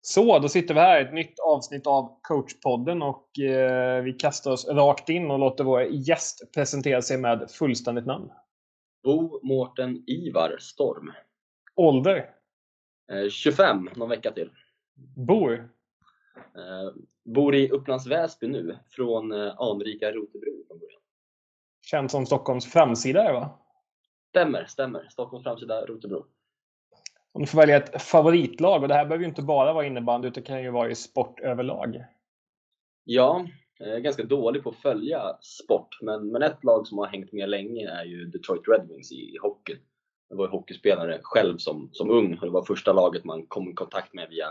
Så, då sitter vi här, ett nytt avsnitt av coachpodden och eh, vi kastar oss rakt in och låter vår gäst presentera sig med fullständigt namn. Bo Mårten Ivar Storm. Ålder? Eh, 25, någon vecka till. Bor? Eh, bor i Upplands Väsby nu, från eh, anrika Rotebro från början. Känd som Stockholms framsida, va? Stämmer, stämmer. Stockholms framsida, Rotebro. Om du får välja ett favoritlag, och det här behöver ju inte bara vara innebandy, utan det kan ju vara i sport överlag. Ja, jag är ganska dålig på att följa sport, men, men ett lag som har hängt med länge är ju Detroit Red Wings i, i hockey. Jag var ju hockeyspelare själv som, som ung och det var första laget man kom i kontakt med via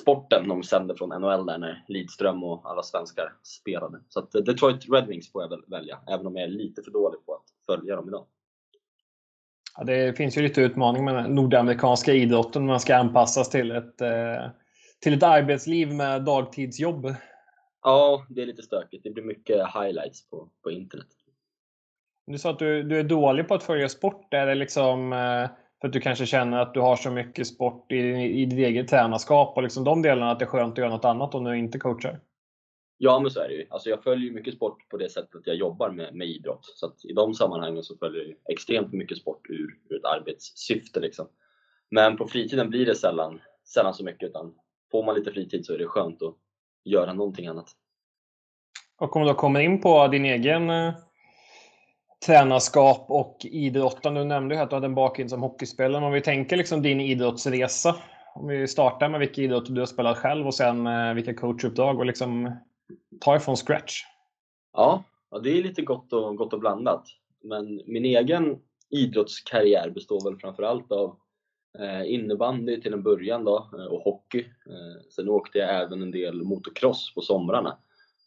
sporten. De sände från NHL där när Lidström och alla svenskar spelade. Så att eh, Detroit Red Wings får jag väl välja, även om jag är lite för dålig på att följa dem idag. Ja, det finns ju lite utmaning med den nordamerikanska idrotten. Man ska anpassas till ett, eh, till ett arbetsliv med dagtidsjobb. Ja, det är lite stökigt. Det blir mycket highlights på, på internet. Du sa att du, du är dålig på att följa sport. Är det liksom eh, för att du kanske känner att du har så mycket sport i, i ditt eget tränarskap och liksom de delarna att det är skönt att göra något annat om du inte coachar? Ja, men så är det ju. Alltså jag följer mycket sport på det sättet att jag jobbar med, med idrott. Så att i de sammanhangen så följer jag extremt mycket sport ur, ur ett arbetssyfte. Liksom. Men på fritiden blir det sällan, sällan så mycket. Utan får man lite fritid så är det skönt att göra någonting annat. Och om du kommer in på din egen eh, tränarskap och idrottande. Du nämnde ju att du hade en bakgrund som hockeyspelare. Om vi tänker liksom din idrottsresa. Om vi startar med vilka idrotter du har spelat själv och sen eh, vilka coachuppdrag och liksom ta ifrån scratch. Ja, ja det är lite gott och, gott och blandat. Men min egen idrottskarriär består väl framförallt av eh, innebandy till en början då, eh, och hockey. Eh, sen åkte jag även en del motocross på somrarna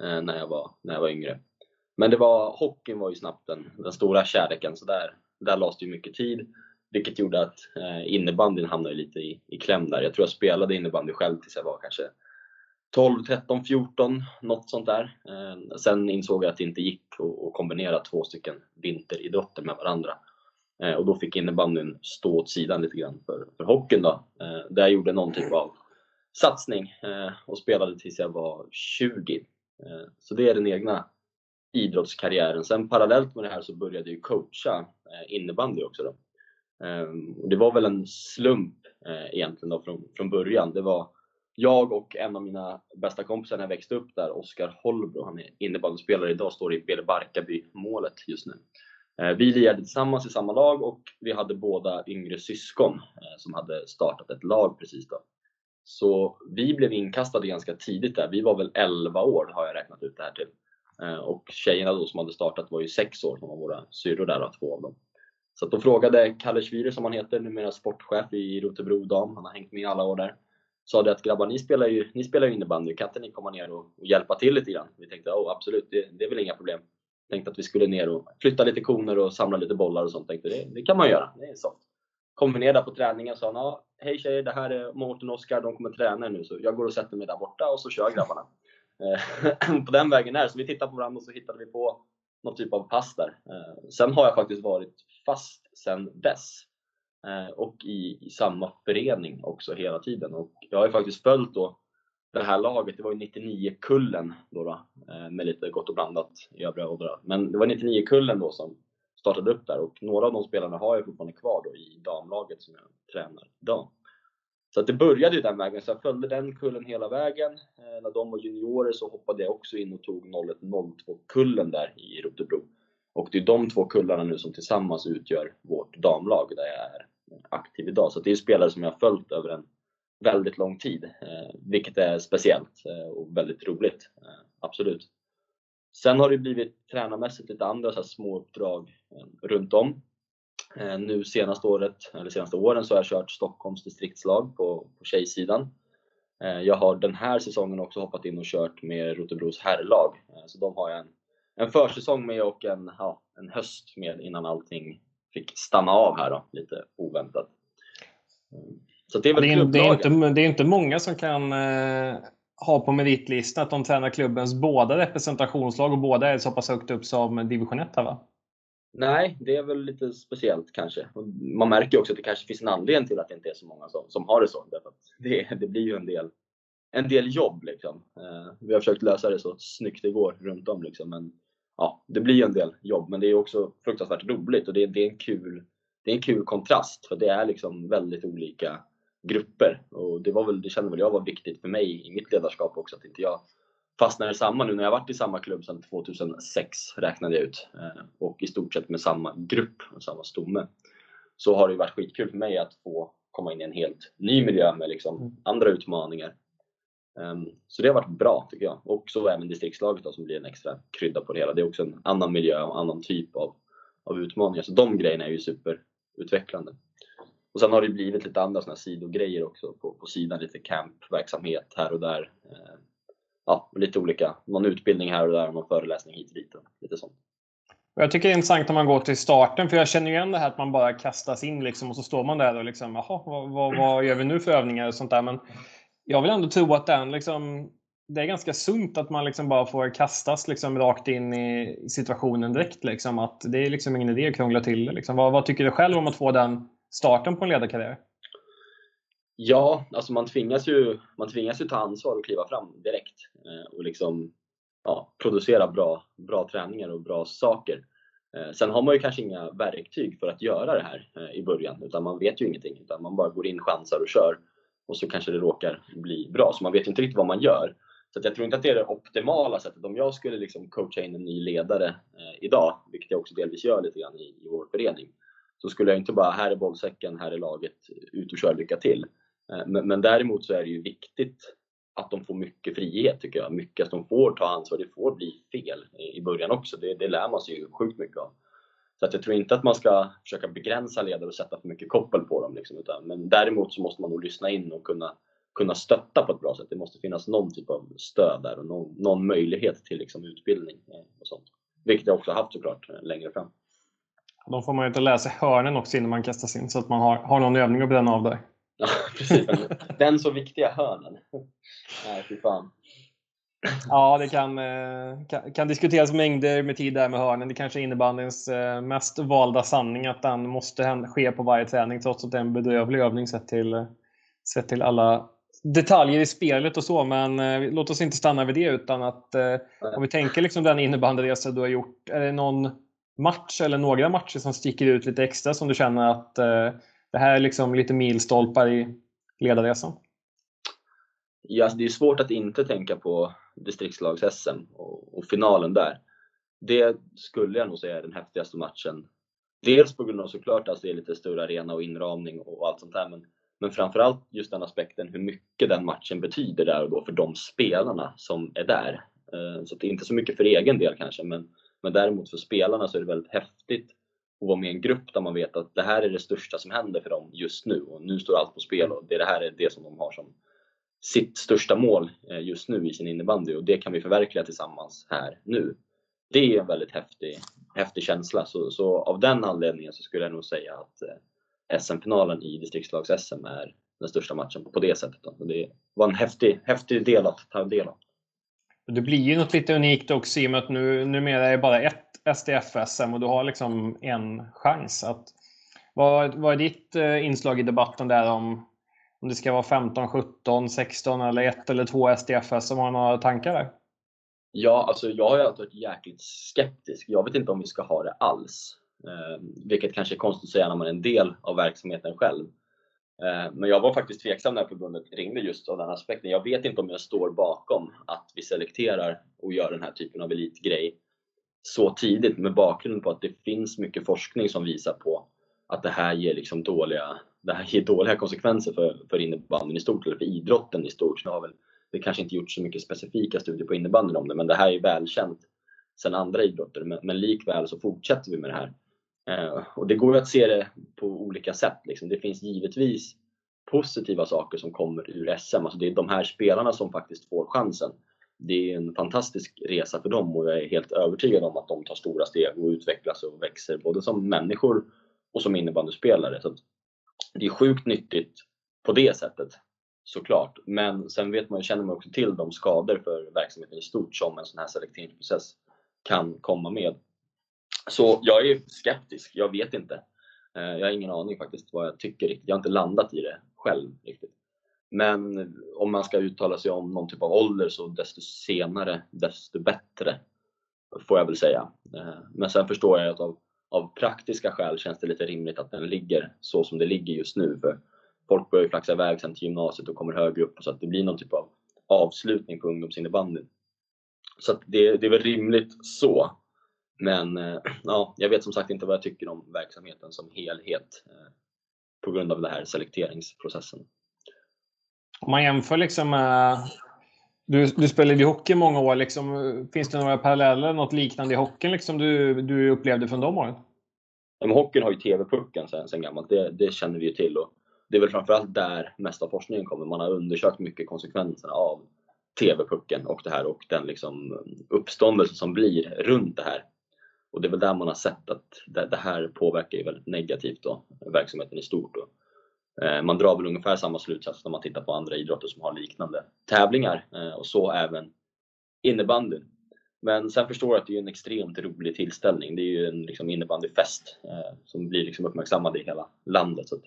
eh, när, jag var, när jag var yngre. Men det var, hockeyn var ju snabbt den, den stora kärleken, så där, där lades det ju mycket tid. Vilket gjorde att eh, innebandyn hamnade lite i, i kläm där. Jag tror jag spelade innebandy själv tills jag var kanske 12, 13, 14, något sånt där. Eh, sen insåg jag att det inte gick att kombinera två stycken vinteridrotter med varandra. Eh, och då fick innebandyn stå åt sidan lite grann för, för hockeyn då. Eh, där jag gjorde någon typ av satsning och spelade tills jag var 20. Så det är den egna idrottskarriären. Sen parallellt med det här så började jag coacha innebandy också. Då. Det var väl en slump egentligen då från, från början. Det var jag och en av mina bästa kompisar när jag växte upp där, Oskar Holbro, han är innebandyspelare idag, står i Bele Barkarby-målet just nu. Eh, vi lirade tillsammans i samma lag och vi hade båda yngre syskon eh, som hade startat ett lag precis då. Så vi blev inkastade ganska tidigt där. Vi var väl 11 år har jag räknat ut det här till. Eh, och tjejerna då som hade startat var ju 6 år, som var våra syrror där, två av dem. Så då frågade Kalle Schwirer, som han heter, numera sportchef i Rotebro Dam, han har hängt med i alla år där sa det att grabbar, ni spelar ju, ni spelar ju innebandy, kan inte ni komma ner och, och hjälpa till lite grann? Vi tänkte, oh, absolut, det, det är väl inga problem. Tänkte att vi skulle ner och flytta lite koner och samla lite bollar och sånt. Tänkte det, det kan man göra, det är soft. Kom vi ner där på träningen och sa han, hej tjejer, det här är Mårten och Oskar, de kommer träna nu så jag går och sätter mig där borta och så kör grabbarna. Eh, på den vägen är Så vi tittade på varandra och så hittade vi på någon typ av pass där. Eh, sen har jag faktiskt varit fast sen dess. Eh, och i, i, samma förening också hela tiden. Och jag har ju faktiskt följt då det här laget, det var ju 99-kullen då, då eh, med lite gott och blandat i övriga åldrar. Men det var 99-kullen då som startade upp där och några av de spelarna har jag fortfarande kvar då i damlaget som jag tränar idag. Så att det började ju den vägen, så jag följde den kullen hela vägen. Eh, när de var juniorer så hoppade jag också in och tog 01-02-kullen där i Rotebro. Och det är de två kullarna nu som tillsammans utgör vårt damlag där jag är aktiv idag. Så det är spelare som jag har följt över en väldigt lång tid, eh, vilket är speciellt eh, och väldigt roligt. Eh, absolut. Sen har det blivit tränarmässigt lite andra så små uppdrag runt om. Nu senaste året, eller senaste åren så har jag kört Stockholms distriktslag på, på tjejsidan. Jag har den här säsongen också hoppat in och kört med Rotebros herrlag. Så de har jag en, en försäsong med och en, ja, en höst med innan allting fick stanna av här då, lite oväntat. Så det är väl det är, det är, inte, det är inte många som kan eh, ha på meritlistan att de tränar klubbens båda representationslag och båda är så pass högt upp som division 1 här va? Nej, det är väl lite speciellt kanske. Man märker också att det kanske finns en anledning till att det inte är så många som, som har det så. Det, det blir ju en del en del jobb liksom. Eh, vi har försökt lösa det så snyggt det går runt om liksom. Men ja, det blir en del jobb, men det är också fruktansvärt roligt och det, det, är en kul, det är en kul kontrast för det är liksom väldigt olika grupper och det var väl, det kände väl jag var viktigt för mig i mitt ledarskap också att inte jag fastnar i samma nu när jag varit i samma klubb sedan 2006 räknade jag ut eh, och i stort sett med samma grupp och samma stomme så har det varit skitkul för mig att få komma in i en helt ny miljö med liksom mm. andra utmaningar. Ehm, så det har varit bra tycker jag. Och så även distriktslaget då, som blir en extra krydda på det hela. Det är också en annan miljö och annan typ av, av utmaningar. Så de grejerna är ju superutvecklande. Och sen har det blivit lite andra såna sidogrejer också på, på sidan. Lite campverksamhet här och där. Ehm, ja, lite olika. Någon utbildning här och där någon föreläsning hit och dit. Och lite sånt. Jag tycker det är intressant när man går till starten, för jag känner igen det här att man bara kastas in liksom, och så står man där och liksom, jaha, vad, vad, vad gör vi nu för övningar och sånt där. Men jag vill ändå tro att den liksom, det är ganska sunt att man liksom bara får kastas liksom rakt in i situationen direkt. Liksom, att det är liksom ingen idé att krångla till det. Liksom. Vad, vad, tycker du själv om att få den starten på en ledarkarriär? Ja, alltså man tvingas ju, man tvingas ju ta ansvar och kliva fram direkt eh, och liksom ja, producera bra, bra träningar och bra saker. Eh, sen har man ju kanske inga verktyg för att göra det här eh, i början, utan man vet ju ingenting. Utan man bara går in, chansar och kör och så kanske det råkar bli bra. Så man vet inte riktigt vad man gör. Så jag tror inte att det är det optimala sättet. Om jag skulle liksom coacha in en ny ledare eh, idag, vilket jag också delvis gör lite grann i, i vår förening, så skulle jag inte bara, här är bollsäcken, här är laget, ut och kör, lycka till. Eh, men, men däremot så är det ju viktigt att de får mycket frihet tycker jag. Mycket att de får ta ansvar. Det får bli fel i början också. Det, det lär man sig ju sjukt mycket av. Så att jag tror inte att man ska försöka begränsa ledare och sätta för mycket koppel på dem. Liksom, utan, men däremot så måste man nog lyssna in och kunna, kunna stötta på ett bra sätt. Det måste finnas någon typ av stöd där och någon, någon möjlighet till liksom, utbildning eh, och sånt. Vilket jag också haft såklart eh, längre fram. De får man ju inte sig hörnen också innan man kastas in så att man har, har någon övning att bränna av där. Ja, precis. Den så viktiga hörnen. Nej, fy fan. Ja, det kan, eh, kan, kan, diskuteras mängder med tid där med hörnen. Det kanske är innebandyns eh, mest valda sanning att den måste ske på varje träning trots att det är en bedrövlig övning sett till, sett till alla detaljer i spelet och så. Men eh, låt oss inte stanna vid det utan att om vi tänker liksom den innebandyresa du har gjort. Är det någon match eller några matcher som sticker ut lite extra som du känner att det här är liksom lite milstolpar i ledarresan? Ja, alltså, det är svårt att inte tänka på distriktslags-SM och, och, finalen där. Det skulle jag nog säga är den häftigaste matchen. Dels på grund av såklart att det är lite större arena och inramning och allt sånt där, men, men framförallt just den aspekten hur mycket den matchen betyder där och då för de spelarna som är där. Eh, så det är inte så mycket för egen del kanske, men, men däremot för spelarna så är det väldigt häftigt att vara med i en grupp där man vet att det här är det största som händer för dem just nu och nu står allt på spel och det, det här är det som de har som sitt största mål eh, just nu i sin innebandy och det kan vi förverkliga tillsammans här nu. Det är en väldigt häftig, häftig känsla så, så av den anledningen så skulle jag nog säga att eh, SM-finalen i distriktslags-SM är den största matchen på det sättet. Då. Det var en häftig, häftig del att ta del av. Det blir ju något lite unikt också i och med att nu, numera är det bara ett SDF-SM och du har liksom en chans. Att, vad, vad är ditt eh, inslag i debatten där om om det ska vara 15, 17, 16 eller 1 eller 2 SDFS som har några tankar där? Ja, alltså jag har ju alltid varit jäkligt skeptisk. Jag vet inte om vi ska ha det alls. Eh, vilket kanske är konstigt att säga när man är en del av verksamheten själv. Eh, men jag var faktiskt tveksam när förbundet ringde just av den aspekten. Jag vet inte om jag står bakom att vi selekterar och gör den här typen av elitgrej så tidigt med bakgrund på att det finns mycket forskning som visar på att det här ger liksom dåliga det här ger dåliga konsekvenser för, för innebandyn i stort, eller för idrotten i stort. Det har väl det kanske inte gjorts så mycket specifika studier på innebandyn om det, men det här är välkänt sedan andra idrotter. Men, men likväl så fortsätter vi med det här. Eh, och det går ju att se det på olika sätt. Liksom. Det finns givetvis positiva saker som kommer ur SM. Alltså det är de här spelarna som faktiskt får chansen. Det är en fantastisk resa för dem och jag är helt övertygad om att de tar stora steg och utvecklas och växer både som människor och som innebandyspelare. Så det är sjukt nyttigt på det sättet såklart. Men sen vet man, känner man också till de skador för verksamheten i stort som en sån här selekteringsprocess kan komma med. Så jag är skeptisk, jag vet inte. Eh, jag har ingen aning faktiskt vad jag tycker riktigt. Jag har inte landat i det själv riktigt. Men om man ska uttala sig om någon typ av ålder så desto senare, desto bättre. Får jag väl säga. Eh, men sen förstår jag att av, av praktiska skäl känns det lite rimligt att den ligger så som det ligger just nu. För folk börjar ju flaxa iväg sen till gymnasiet och kommer högre upp så att det blir någon typ av avslutning på ungdomsinnebandyn. Så det, det är väl rimligt så. Men eh, ja, jag vet som sagt inte vad jag tycker om verksamheten som helhet eh, på grund av den här selekteringsprocessen. Om man jämför liksom med du, du spelade ju hockey i många år. Liksom, finns det några paralleller, något liknande i hockeyn liksom, du, du upplevde från de åren? Ja, men hockeyn har ju TV-pucken sen, sen gammalt, det, det, känner vi ju till. Och det är väl framförallt där mesta av forskningen kommer. Man har undersökt mycket konsekvenserna av TV-pucken och det här och den liksom uppståndelse som blir runt det här. Och det är väl där man har sett att det, det här påverkar ju väldigt negativt då, verksamheten i stort. Och Eh, man drar väl ungefär samma slutsats när man tittar på andra idrotter som har liknande tävlingar eh, och så även innebandyn. Men sen förstår jag att det är en extremt rolig tillställning. Det är ju en liksom innebandyfest eh, som blir liksom uppmärksammad i hela landet. Så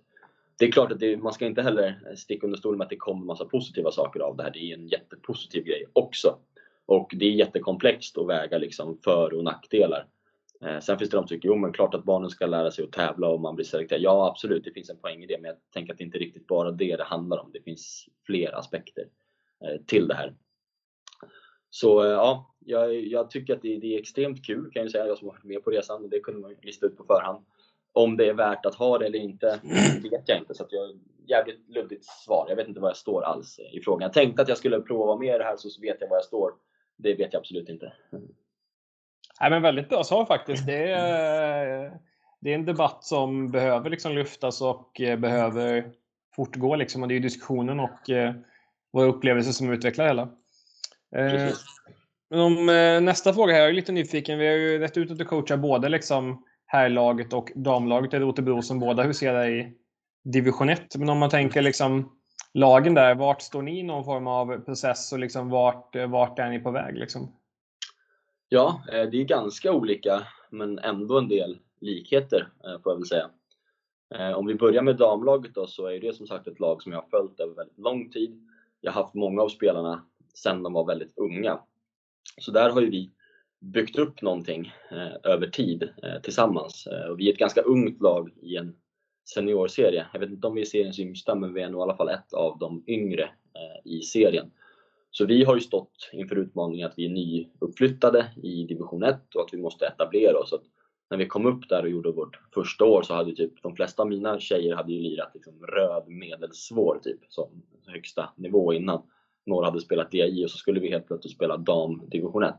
det är klart att det, man ska inte heller sticka under stolen med att det kommer massa positiva saker av det här. Det är en jättepositiv grej också. Och det är jättekomplext att väga liksom för och nackdelar. Eh, sen finns det de som tycker, jo men klart att barnen ska lära sig att tävla och man blir selekterad. Ja absolut, det finns en poäng i det, men jag tänker att det inte riktigt bara det det handlar om. Det finns fler aspekter eh, till det här. Så eh, ja, jag, jag tycker att det, det, är extremt kul kan jag säga, jag som har varit med på resan. Det kunde man lista ut på förhand. Om det är värt att ha det eller inte, vet jag inte. Så att jag jävligt luddigt svar. Jag vet inte var jag står alls i frågan. Jag tänkte att jag skulle prova att vara med i det här så vet jag var jag står. Det vet jag absolut inte. Nej, men väldigt bra svar faktiskt. Det är, det är en debatt som behöver liksom lyftas och eh, behöver fortgå. Liksom. Och det är diskussionen och eh, våra upplevelser som utvecklar hela. Eh, men om, eh, nästa fråga här, jag är lite nyfiken. Vi har ju rätt ut att du coachar både liksom herrlaget och damlaget i Rotebro som båda huserar i division 1. Men om man tänker liksom lagen där, vart står ni i någon form av process och liksom vart, vart är ni på väg? Liksom? Ja, eh, det är ganska olika men ändå en del likheter eh, får jag väl säga. Eh, om vi börjar med damlaget då så är det som sagt ett lag som jag har följt över väldigt lång tid. Jag har haft många av spelarna sedan de var väldigt unga. Så där har ju vi byggt upp någonting över tid tillsammans. Och vi är ett ganska ungt lag i en seniorserie. Jag vet inte om vi är seriens yngsta men vi är nog i alla fall ett av de yngre i serien. Så vi har ju stått inför utmaningen att vi är nyuppflyttade i division 1 och att vi måste etablera oss. Så när vi kom upp där och gjorde vårt första år så hade typ de flesta av mina tjejer hade ju lirat liksom röd medelsvår typ som högsta nivå innan. Några hade spelat DI och så skulle vi helt plötsligt spela dam division 1.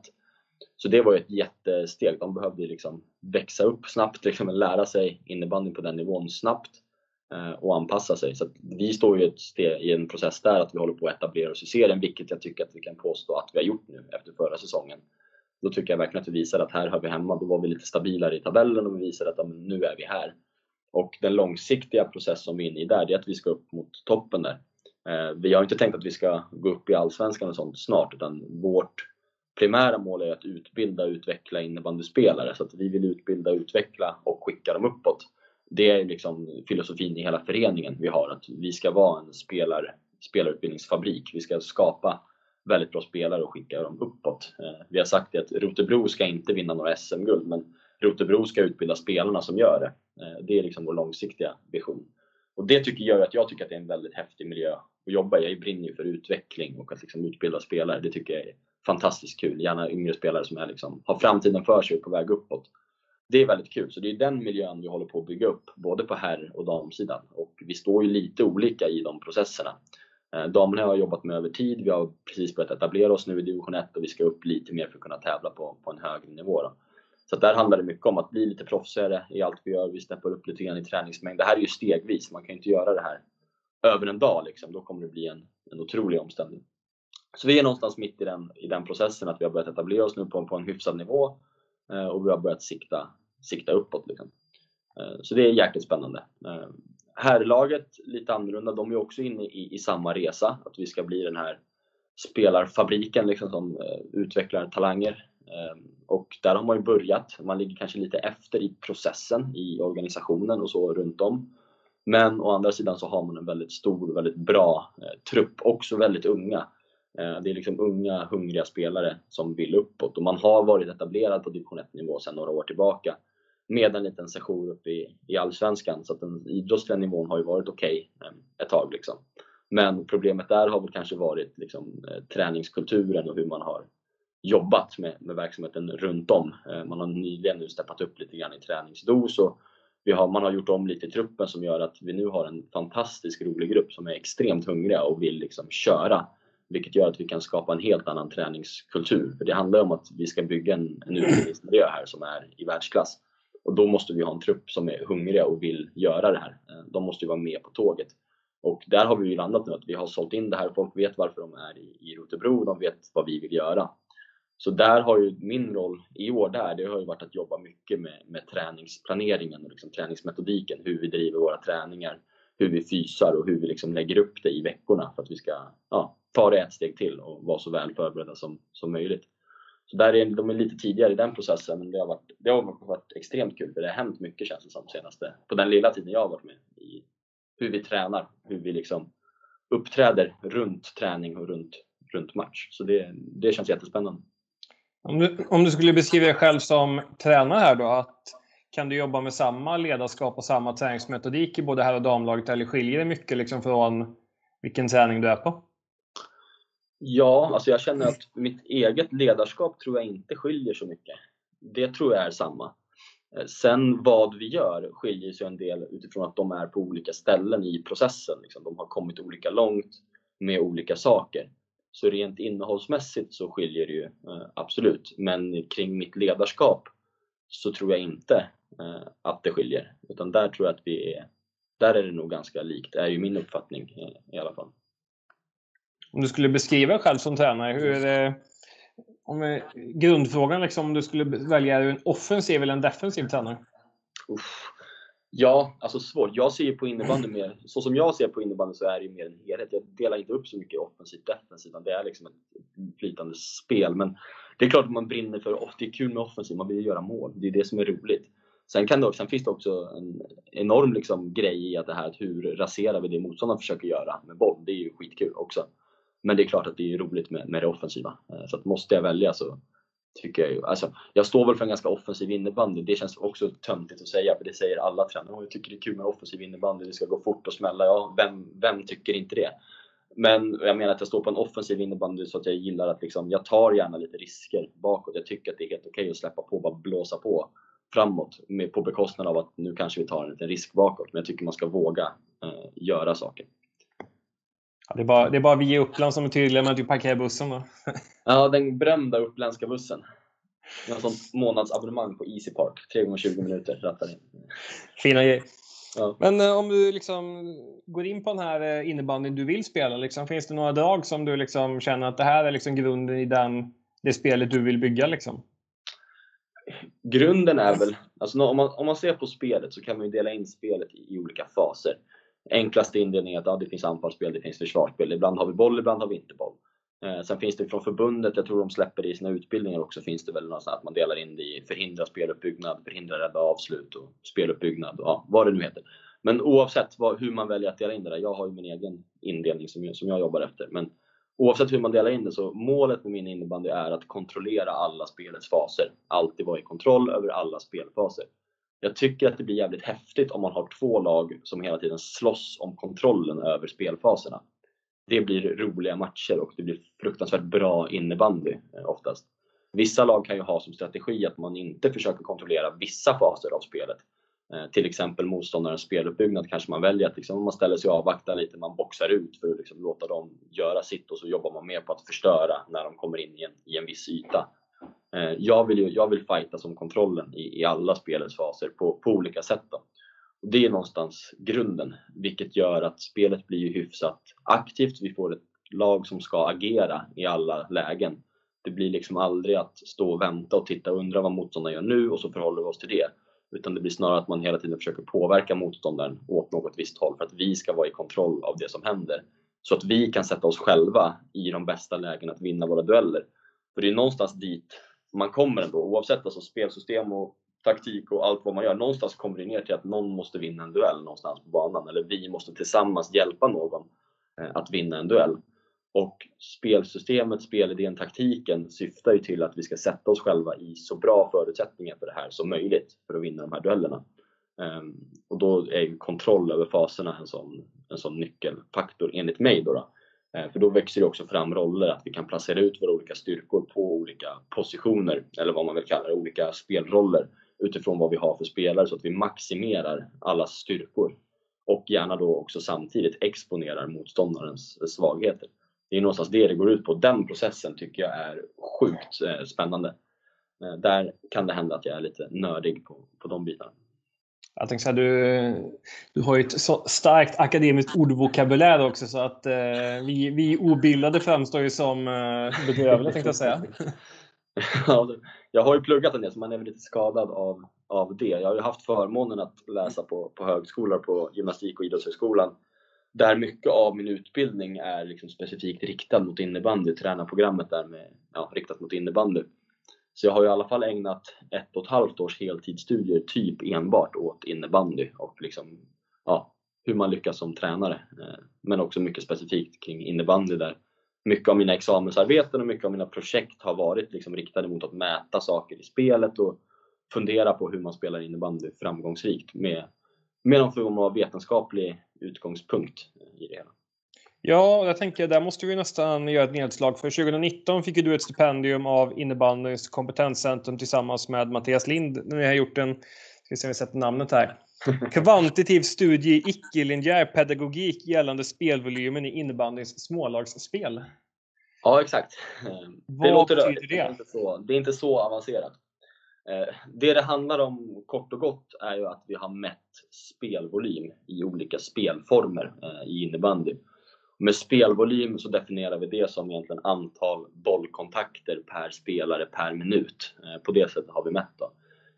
Så det var ju ett jättesteg. De behövde liksom växa upp snabbt, liksom lära sig innebandy på den nivån snabbt Eh, och anpassa sig. Så vi står ju steg, i en process där att vi håller på att etablera oss i serien, vilket jag tycker att vi kan påstå att vi har gjort nu efter förra säsongen. Då tycker jag verkligen att vi visar att här hör vi hemma. Då var vi lite stabilare i tabellen och vi visade att ja, nu är vi här. Och den långsiktiga process som vi är inne i där, det är att vi ska upp mot toppen där. Eh, vi har inte tänkt att vi ska gå upp i Allsvenskan och sånt snart, utan vårt primära mål är att utbilda och utveckla innebandyspelare. Så att vi vill utbilda, utveckla och skicka dem uppåt det är liksom filosofin i hela föreningen vi har, att vi ska vara en spelar, spelarutbildningsfabrik. Vi ska skapa väldigt bra spelare och skicka dem uppåt. Eh, vi har sagt att Rotebro ska inte vinna några SM-guld, men Rotebro ska utbilda spelarna som gör det. Eh, det är liksom vår långsiktiga vision. Och det tycker jag att jag tycker att det är en väldigt häftig miljö att jobba i. Jag brinner ju för utveckling och att liksom utbilda spelare. Det tycker jag är fantastiskt kul. Gärna yngre spelare som är liksom, har framtiden för sig och på väg uppåt det är väldigt kul. Så det är den miljön vi håller på att bygga upp, både på herr och damsidan. Och vi står ju lite olika i de processerna. Eh, damerna har jag jobbat med över tid. Vi har precis börjat etablera oss nu i division 1 och vi ska upp lite mer för att kunna tävla på, på en högre nivå. Då. Så där handlar det mycket om att bli lite proffsigare i allt vi gör. Vi steppar upp lite grann i träningsmängd. Det här är ju stegvis. Man kan ju inte göra det här över en dag. Liksom. Då kommer det bli en, en otrolig omställning. Så vi är någonstans mitt i den, i den processen att vi har börjat etablera oss nu på, på en hyfsad nivå Eh, och vi har börjat sikta, sikta uppåt. Liksom. Eh, så det är jäkligt spännande. Eh, Herrlaget, lite annorlunda, de är också inne i, i samma resa, att vi ska bli den här spelarfabriken liksom, som utvecklar talanger. Och där har man ju börjat, man ligger kanske lite efter i processen i organisationen och så runt om. Men å andra sidan så har man en väldigt stor, väldigt bra eh, trupp, också väldigt unga. Eh, det är liksom unga, hungriga spelare som vill uppåt och man har varit etablerad på division 1-nivå sedan några år tillbaka med en liten session uppe i, i Allsvenskan. Så att den idrottsliga nivån har ju varit okej okay, ett tag. Liksom. Men problemet där har väl kanske varit liksom, eh, träningskulturen och hur man har jobbat med, med verksamheten runt om. Man har nyligen nu steppat upp lite grann i träningsdos och vi har, man har gjort om lite i truppen som gör att vi nu har en fantastisk rolig grupp som är extremt hungriga och vill liksom köra. Vilket gör att vi kan skapa en helt annan träningskultur. För det handlar om att vi ska bygga en, en utbildningsmiljö här som är i världsklass. Och då måste vi ha en trupp som är hungriga och vill göra det här. Eh, de måste ju vara med på tåget. Och där har vi ju landat nu att vi har sålt in det här. Folk vet varför de är i, i Rotebro. De vet vad vi vill göra. Så där har ju min roll i år där, det har ju varit att jobba mycket med, med träningsplaneringen och liksom träningsmetodiken. Hur vi driver våra träningar, hur vi fysar och hur vi liksom lägger upp det i veckorna för att vi ska ja, ta det ett steg till och vara så väl förberedda som, som möjligt. Så där är, de är lite tidigare i den processen, men det har varit, det har varit extremt kul för det har hänt mycket känns det som senaste, på den lilla tiden jag har varit med i hur vi tränar, hur vi liksom uppträder runt träning och runt, runt match. Så det, det känns jättespännande. Om du, om du skulle beskriva dig själv som tränare här då, att kan du jobba med samma ledarskap och samma träningsmetodik i både herr och damlaget eller skiljer det mycket liksom från vilken träning du är på? Ja, alltså jag känner att mitt eget ledarskap tror jag inte skiljer så mycket. Det tror jag är samma. Eh, sen vad vi gör skiljer sig en del utifrån att de är på olika ställen i processen. Liksom. De har kommit olika långt med olika saker. Så rent innehållsmässigt så skiljer det ju eh, absolut. Men kring mitt ledarskap så tror jag inte att det skiljer. Utan där tror jag att vi är, där är det nog ganska likt, det är ju min uppfattning i alla fall. Om du skulle beskriva dig själv som tränare, hur är det, om grundfrågan liksom, om du skulle välja en offensiv eller en defensiv tränare? Uff. Ja, alltså svårt. Jag ser ju på innebandy mer, så som jag ser på innebandy så är det ju mer en helhet. Jag delar inte upp så mycket offensivt defensivt, utan det är liksom ett flytande spel. Men det är klart att man brinner för, det är kul med offensiv, man vill göra mål. Det är det som är roligt. Sen, kan det, sen finns det också en enorm liksom grej i att det här, att hur raserar vi det motståndaren försöker göra med boll? Det är ju skitkul också. Men det är klart att det är roligt med, med det offensiva. Eh, så att måste jag välja så tycker jag ju, alltså, jag står väl för en ganska offensiv innebandy. Det känns också töntigt att säga, för det säger alla tränare. Jag tycker det är kul med offensiv innebandy, det ska gå fort och smälla. Ja, vem, vem tycker inte det? Men jag menar att jag står på en offensiv innebandy så att jag gillar att liksom, jag tar gärna lite risker bakåt. Jag tycker att det är helt okej okay att släppa på, bara blåsa på framåt med, på bekostnad av att nu kanske vi tar en liten risk bakåt. Men jag tycker man ska våga eh, göra saker. Ja, det, är bara, det är bara vi i Uppland som är tydliga med att vi parkerar bussen då. ja, den berömda uppländska bussen. Jag har sånt månadsabonnemang på Easy Park. 3 gånger 20 minuter rattar in. Fina grejer. Ja. Men eh, om du liksom går in på den här eh, innebandyn du vill spela, liksom, finns det några drag som du liksom känner att det här är liksom grunden i den, det spelet du vill bygga? Liksom? Grunden är väl, alltså, om, man, om man ser på spelet så kan man ju dela in spelet i, i olika faser enklaste indelningen är att ja, det finns anfallsspel, det finns försvarsspel. Ibland har vi boll, ibland har vi inte boll. Eh, sen finns det från förbundet, jag tror de släpper det i sina utbildningar också, finns det väl något att man delar in det i förhindra speluppbyggnad, förhindra rädda avslut och speluppbyggnad och ja, vad det nu heter. Men oavsett vad, hur man väljer att dela in det där, jag har ju min egen indelning som jag, som jag jobbar efter. Men oavsett hur man delar in det så målet med min innebandy är att kontrollera alla spelets faser. Alltid vara i kontroll över alla spelfaser jag tycker att det blir jävligt häftigt om man har två lag som hela tiden slåss om kontrollen över spelfaserna. Det blir roliga matcher och det blir fruktansvärt bra innebandy eh, oftast. Vissa lag kan ju ha som strategi att man inte försöker kontrollera vissa faser av spelet. Eh, till exempel motståndarens speluppbyggnad kanske man väljer att liksom, man ställer sig och avvaktar lite, man boxar ut för att liksom låta dem göra sitt och så jobbar man mer på att förstöra när de kommer in i en, i en viss yta. Eh, jag vill, ju, jag vill fighta som kontrollen i, i alla spelets faser på, på olika sätt. Då. Och det är någonstans grunden, vilket gör att spelet blir hyfsat aktivt. Vi får ett lag som ska agera i alla lägen. Det blir liksom aldrig att stå och vänta och titta och undra vad motståndaren gör nu och så förhåller vi oss till det. Utan det blir snarare att man hela tiden försöker påverka motståndaren åt något visst håll för att vi ska vara i kontroll av det som händer. Så att vi kan sätta oss själva i de bästa lägena att vinna våra dueller. För det är någonstans dit man kommer ändå, oavsett alltså spelsystem och taktik och allt vad man gör. Någonstans kommer det ner till att någon måste vinna en duell någonstans på banan eller vi måste tillsammans hjälpa någon eh, att vinna en duell. Och spelsystemet, spelidén, taktiken syftar ju till att vi ska sätta oss själva i så bra förutsättningar för det här som möjligt för att vinna de här duellerna. Ehm, och då är ju kontroll över faserna en sån, en sån nyckelfaktor enligt mig. Då, då. Ehm, för då växer det också fram roller, att vi kan placera ut våra olika styrkor på olika positioner, eller vad man vill kalla det, olika spelroller utifrån vad vi har för spelare så att vi maximerar allas styrkor och gärna då också samtidigt exponerar motståndarens svagheter. Det är någonstans det det går ut på. Den processen tycker jag är sjukt eh, spännande. Eh, där kan det hända att jag är lite nördig på, på de bitarna. Jag tänkte säga, du, du har ju ett så starkt akademiskt ordvokabulär också så att eh, vi, vi obildade framstår ju som eh, bedrövliga tänkte jag säga. ja, jag har ju pluggat en del så man är väl lite skadad av, av det. Jag har ju haft förmånen att läsa på, på högskolor, på gymnastik och idrottshögskolan där mycket av min utbildning är liksom specifikt riktad mot innebandy, tränarprogrammet där med, ja, riktat mot innebandy. Så jag har i alla fall ägnat ett och ett halvt års heltidsstudier typ enbart åt innebandy och liksom, ja, hur man lyckas som tränare. Eh, men också mycket specifikt kring innebandy där mycket av mina examensarbeten och mycket av mina projekt har varit liksom riktade mot att mäta saker i spelet och fundera på hur man spelar innebandy framgångsrikt med, med någon form av vetenskaplig utgångspunkt i det hela. Ja, jag tänker där måste vi nästan göra ett nedslag. För 2019 fick ju du ett stipendium av innebandyns kompetenscentrum tillsammans med Mattias Lind. Ni har gjort en, ska vi se om vi sätter namnet här, kvantitativ studie i icke-linjär pedagogik gällande spelvolymen i innebandyns smålagsspel. Ja, exakt. Vad det låter betyder det? Det är, inte så, det är inte så avancerat. Eh, det det handlar om kort och gott är ju att vi har mätt spelvolym i olika spelformer eh, i innebandy. Med spelvolym så definierar vi det som egentligen antal bollkontakter per spelare per minut. Eh, på det sättet har vi mätt då,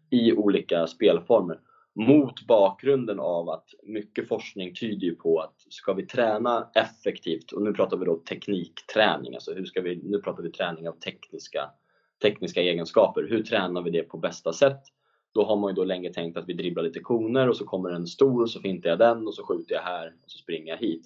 i olika spelformer. Mot bakgrunden av att mycket forskning tyder på att ska vi träna effektivt, och nu pratar vi då teknikträning, alltså hur ska vi, nu pratar vi träning av tekniska tekniska egenskaper. Hur tränar vi det på bästa sätt? Då har man ju då länge tänkt att vi dribblar lite koner och så kommer en stor och så fintar jag den och så skjuter jag här och så springer jag hit.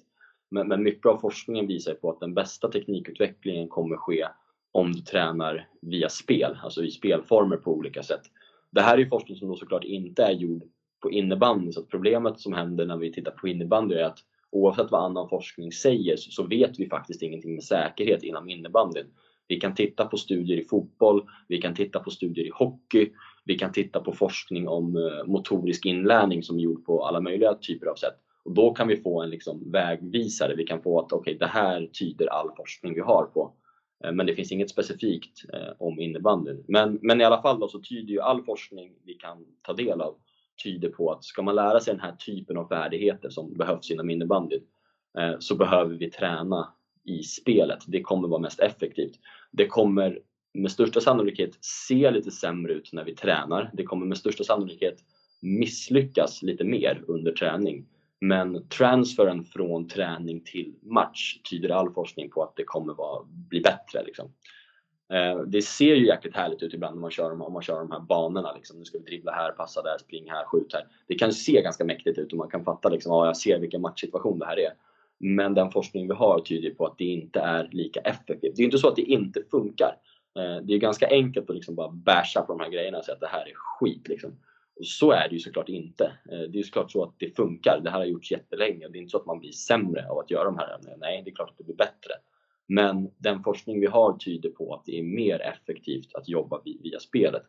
Men, men mycket av forskningen visar på att den bästa teknikutvecklingen kommer ske om du tränar via spel, alltså i spelformer på olika sätt. Det här är ju forskning som då såklart inte är gjord på innebandy, så att problemet som händer när vi tittar på innebandy är att oavsett vad annan forskning säger så vet vi faktiskt ingenting med säkerhet inom innebandyn. Vi kan titta på studier i fotboll, vi kan titta på studier i hockey, vi kan titta på forskning om eh, motorisk inlärning som är gjord på alla möjliga typer av sätt. Och då kan vi få en liksom vägvisare, vi kan få att okej, okay, det här tyder all forskning vi har på. Eh, men det finns inget specifikt eh, om innebandyn. Men, men i alla fall då, så tyder ju all forskning vi kan ta del av tyder på att ska man lära sig den här typen av färdigheter som behövs inom innebandyn så behöver vi träna i spelet. Det kommer vara mest effektivt. Det kommer med största sannolikhet se lite sämre ut när vi tränar. Det kommer med största sannolikhet misslyckas lite mer under träning. Men transferen från träning till match tyder all forskning på att det kommer vara, bli bättre. Liksom. Eh, det ser ju jäkligt härligt ut ibland om man kör, om man kör de här banorna. Liksom. Nu ska vi dribbla här, passa där, spring här, skjut här. Det kan se ganska mäktigt ut och man kan fatta liksom, ja, jag ser vilken matchsituation det här är. Men den forskning vi har tyder på att det inte är lika effektivt. Det är inte så att det inte funkar. Eh, det är ganska enkelt att liksom bara basha på de här grejerna och säga att det här är skit. Liksom. Och så är det ju såklart inte. Eh, det är såklart så att det funkar. Det här har gjorts jättelänge. Det är inte så att man blir sämre av att göra de här ämnena. Nej, det är klart att det blir bättre. Men den forskning vi har tyder på att det är mer effektivt att jobba via spelet.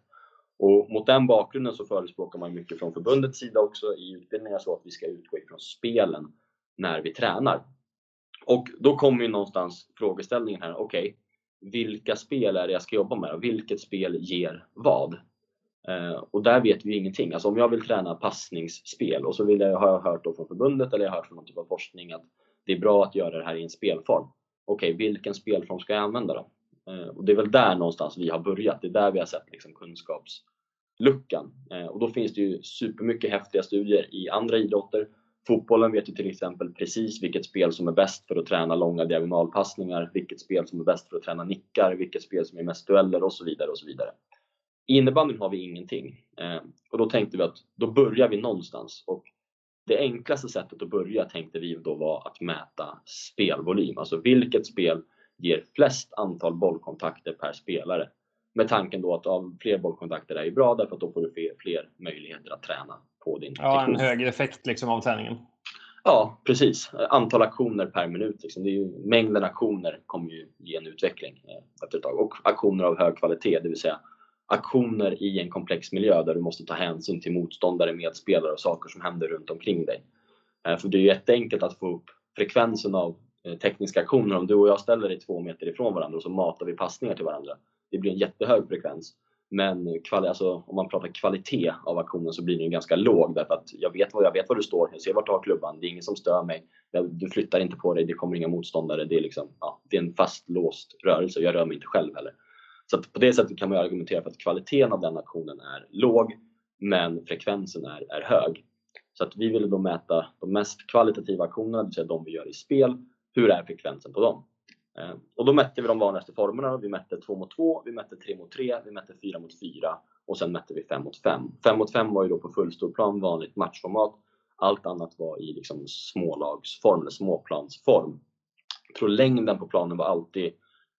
Och mot den bakgrunden så förespråkar man mycket från förbundets sida också i utbildningar så att vi ska utgå ifrån spelen när vi tränar. Och då kommer ju någonstans frågeställningen här, okej, okay, vilka spel är det jag ska jobba med? Vilket spel ger vad? Eh, och där vet vi ingenting. Alltså om jag vill träna passningsspel och så vill jag, har jag hört då från förbundet eller jag har hört från någon typ av forskning att det är bra att göra det här i en spelform. Okej, okay, vilken spelform ska jag använda då? Eh, och det är väl där någonstans vi har börjat. Det är där vi har sett liksom kunskapsluckan. Eh, och då finns det ju supermycket häftiga studier i andra idrotter Fotbollen vet ju till exempel precis vilket spel som är bäst för att träna långa diagonalpassningar, vilket spel som är bäst för att träna nickar, vilket spel som är mest dueller och så vidare. och så vidare. I innebandyn har vi ingenting. Eh, och då tänkte vi att då börjar vi någonstans. Och det enklaste sättet att börja tänkte vi då var att mäta spelvolym. Alltså vilket spel ger flest antal bollkontakter per spelare. Med tanken då att av fler bollkontakter är ju bra därför att då får du fler, fler möjligheter att träna på din Ja, en högre effekt liksom av träningen. Ja, precis. Antal aktioner per minut. Liksom. Det är ju, mängden aktioner kommer ju ge en utveckling eh, efter ett tag. Och aktioner av hög kvalitet, det vill säga aktioner i en komplex miljö där du måste ta hänsyn till motståndare, medspelare och saker som händer runt omkring dig. Eh, för det är ju jätteenkelt att få upp frekvensen av eh, tekniska aktioner. Om du och jag ställer dig två meter ifrån varandra och så matar vi passningar till varandra. Det blir en jättehög frekvens. Men alltså, om man pratar kvalitet av aktionen så blir den ganska låg därför att jag vet, var, jag vet var du står, jag ser vart du har klubban, det är ingen som stör mig, du flyttar inte på dig, det kommer inga motståndare, det är, liksom, ja, det är en fastlåst rörelse och jag rör mig inte själv heller. Så på det sättet kan man argumentera för att kvaliteten av den aktionen är låg men frekvensen är, är hög. Så att vi ville då mäta de mest kvalitativa aktionerna, det vill säga de vi gör i spel. Hur är frekvensen på dem? Eh, och då mätte vi de vanligaste formerna. Vi mätte 2 mot 2, vi mätte 3 mot 3, vi mätte 4 mot 4 och sen mätte vi 5 mot 5. 5 mot 5 var ju då på fullstorplan, vanligt matchformat. Allt annat var i liksom smålagsform eller småplansform. Jag tror längden på planen var alltid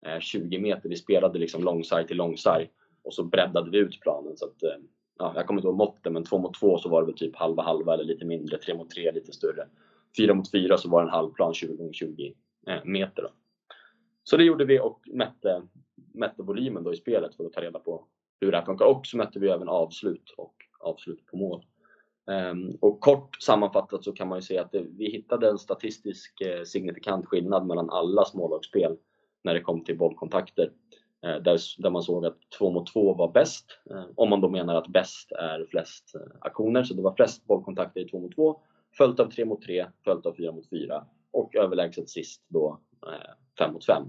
eh, 20 meter. Vi spelade liksom långsarg till långsarg och så breddade vi ut planen. Så att, eh, ja, jag kommer inte ihåg måtten, men 2 mot 2 så var det väl typ halva halva eller lite mindre. 3 mot 3 lite större. 4 mot 4 så var det en halvplan 20 gånger 20 meter. Då. Så det gjorde vi och mätte, mätte volymen då i spelet för att ta reda på hur det här funkar. Och så mätte vi även avslut och avslut på mål. Ehm, och kort sammanfattat så kan man ju säga att det, vi hittade en statistisk eh, signifikant skillnad mellan alla smålagsspel när det kom till bollkontakter. Eh, där, där man såg att 2 mot 2 var bäst, eh, om man då menar att bäst är flest aktioner. Så det var flest bollkontakter i 2 mot 2, följt av 3 mot 3, följt av 4 mot 4 och överlägset sist då Eh, fem mot fem.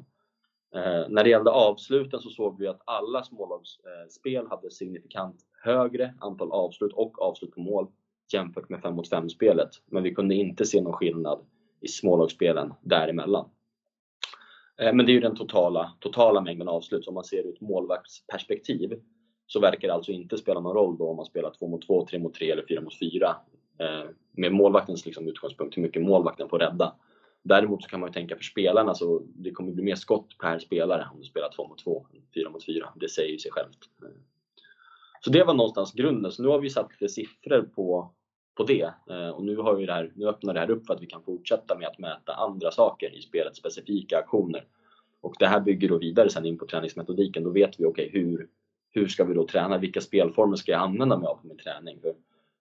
Eh, när det gällde avsluten så såg vi att alla smålagsspel hade signifikant högre antal avslut och avslut på mål jämfört med 5 mot 5 spelet. Men vi kunde inte se någon skillnad i smålagsspelen däremellan. Eh, men det är ju den totala, totala mängden avslut. Så om man ser ur ett målvaktsperspektiv så verkar det alltså inte spela någon roll då om man spelar 2 mot 2, 3 mot 3 eller 4 mot 4. Eh, med målvaktens liksom utgångspunkt, hur mycket målvakten får rädda. Däremot så kan man ju tänka för spelarna så det kommer bli mer skott per spelare om du spelar 2 mot 2, 4 mot 4. Det säger ju sig självt. Så det var någonstans grunden. Så nu har vi satt siffror på på det. Eh, och nu, har vi det här, nu öppnar det här upp för att vi kan fortsätta med att mäta andra saker i spelet, specifika aktioner. Och det här bygger då vidare sen in på träningsmetodiken. Då vet vi, okej, okay, hur, hur ska vi då träna? Vilka spelformer ska jag använda mig av på min träning? För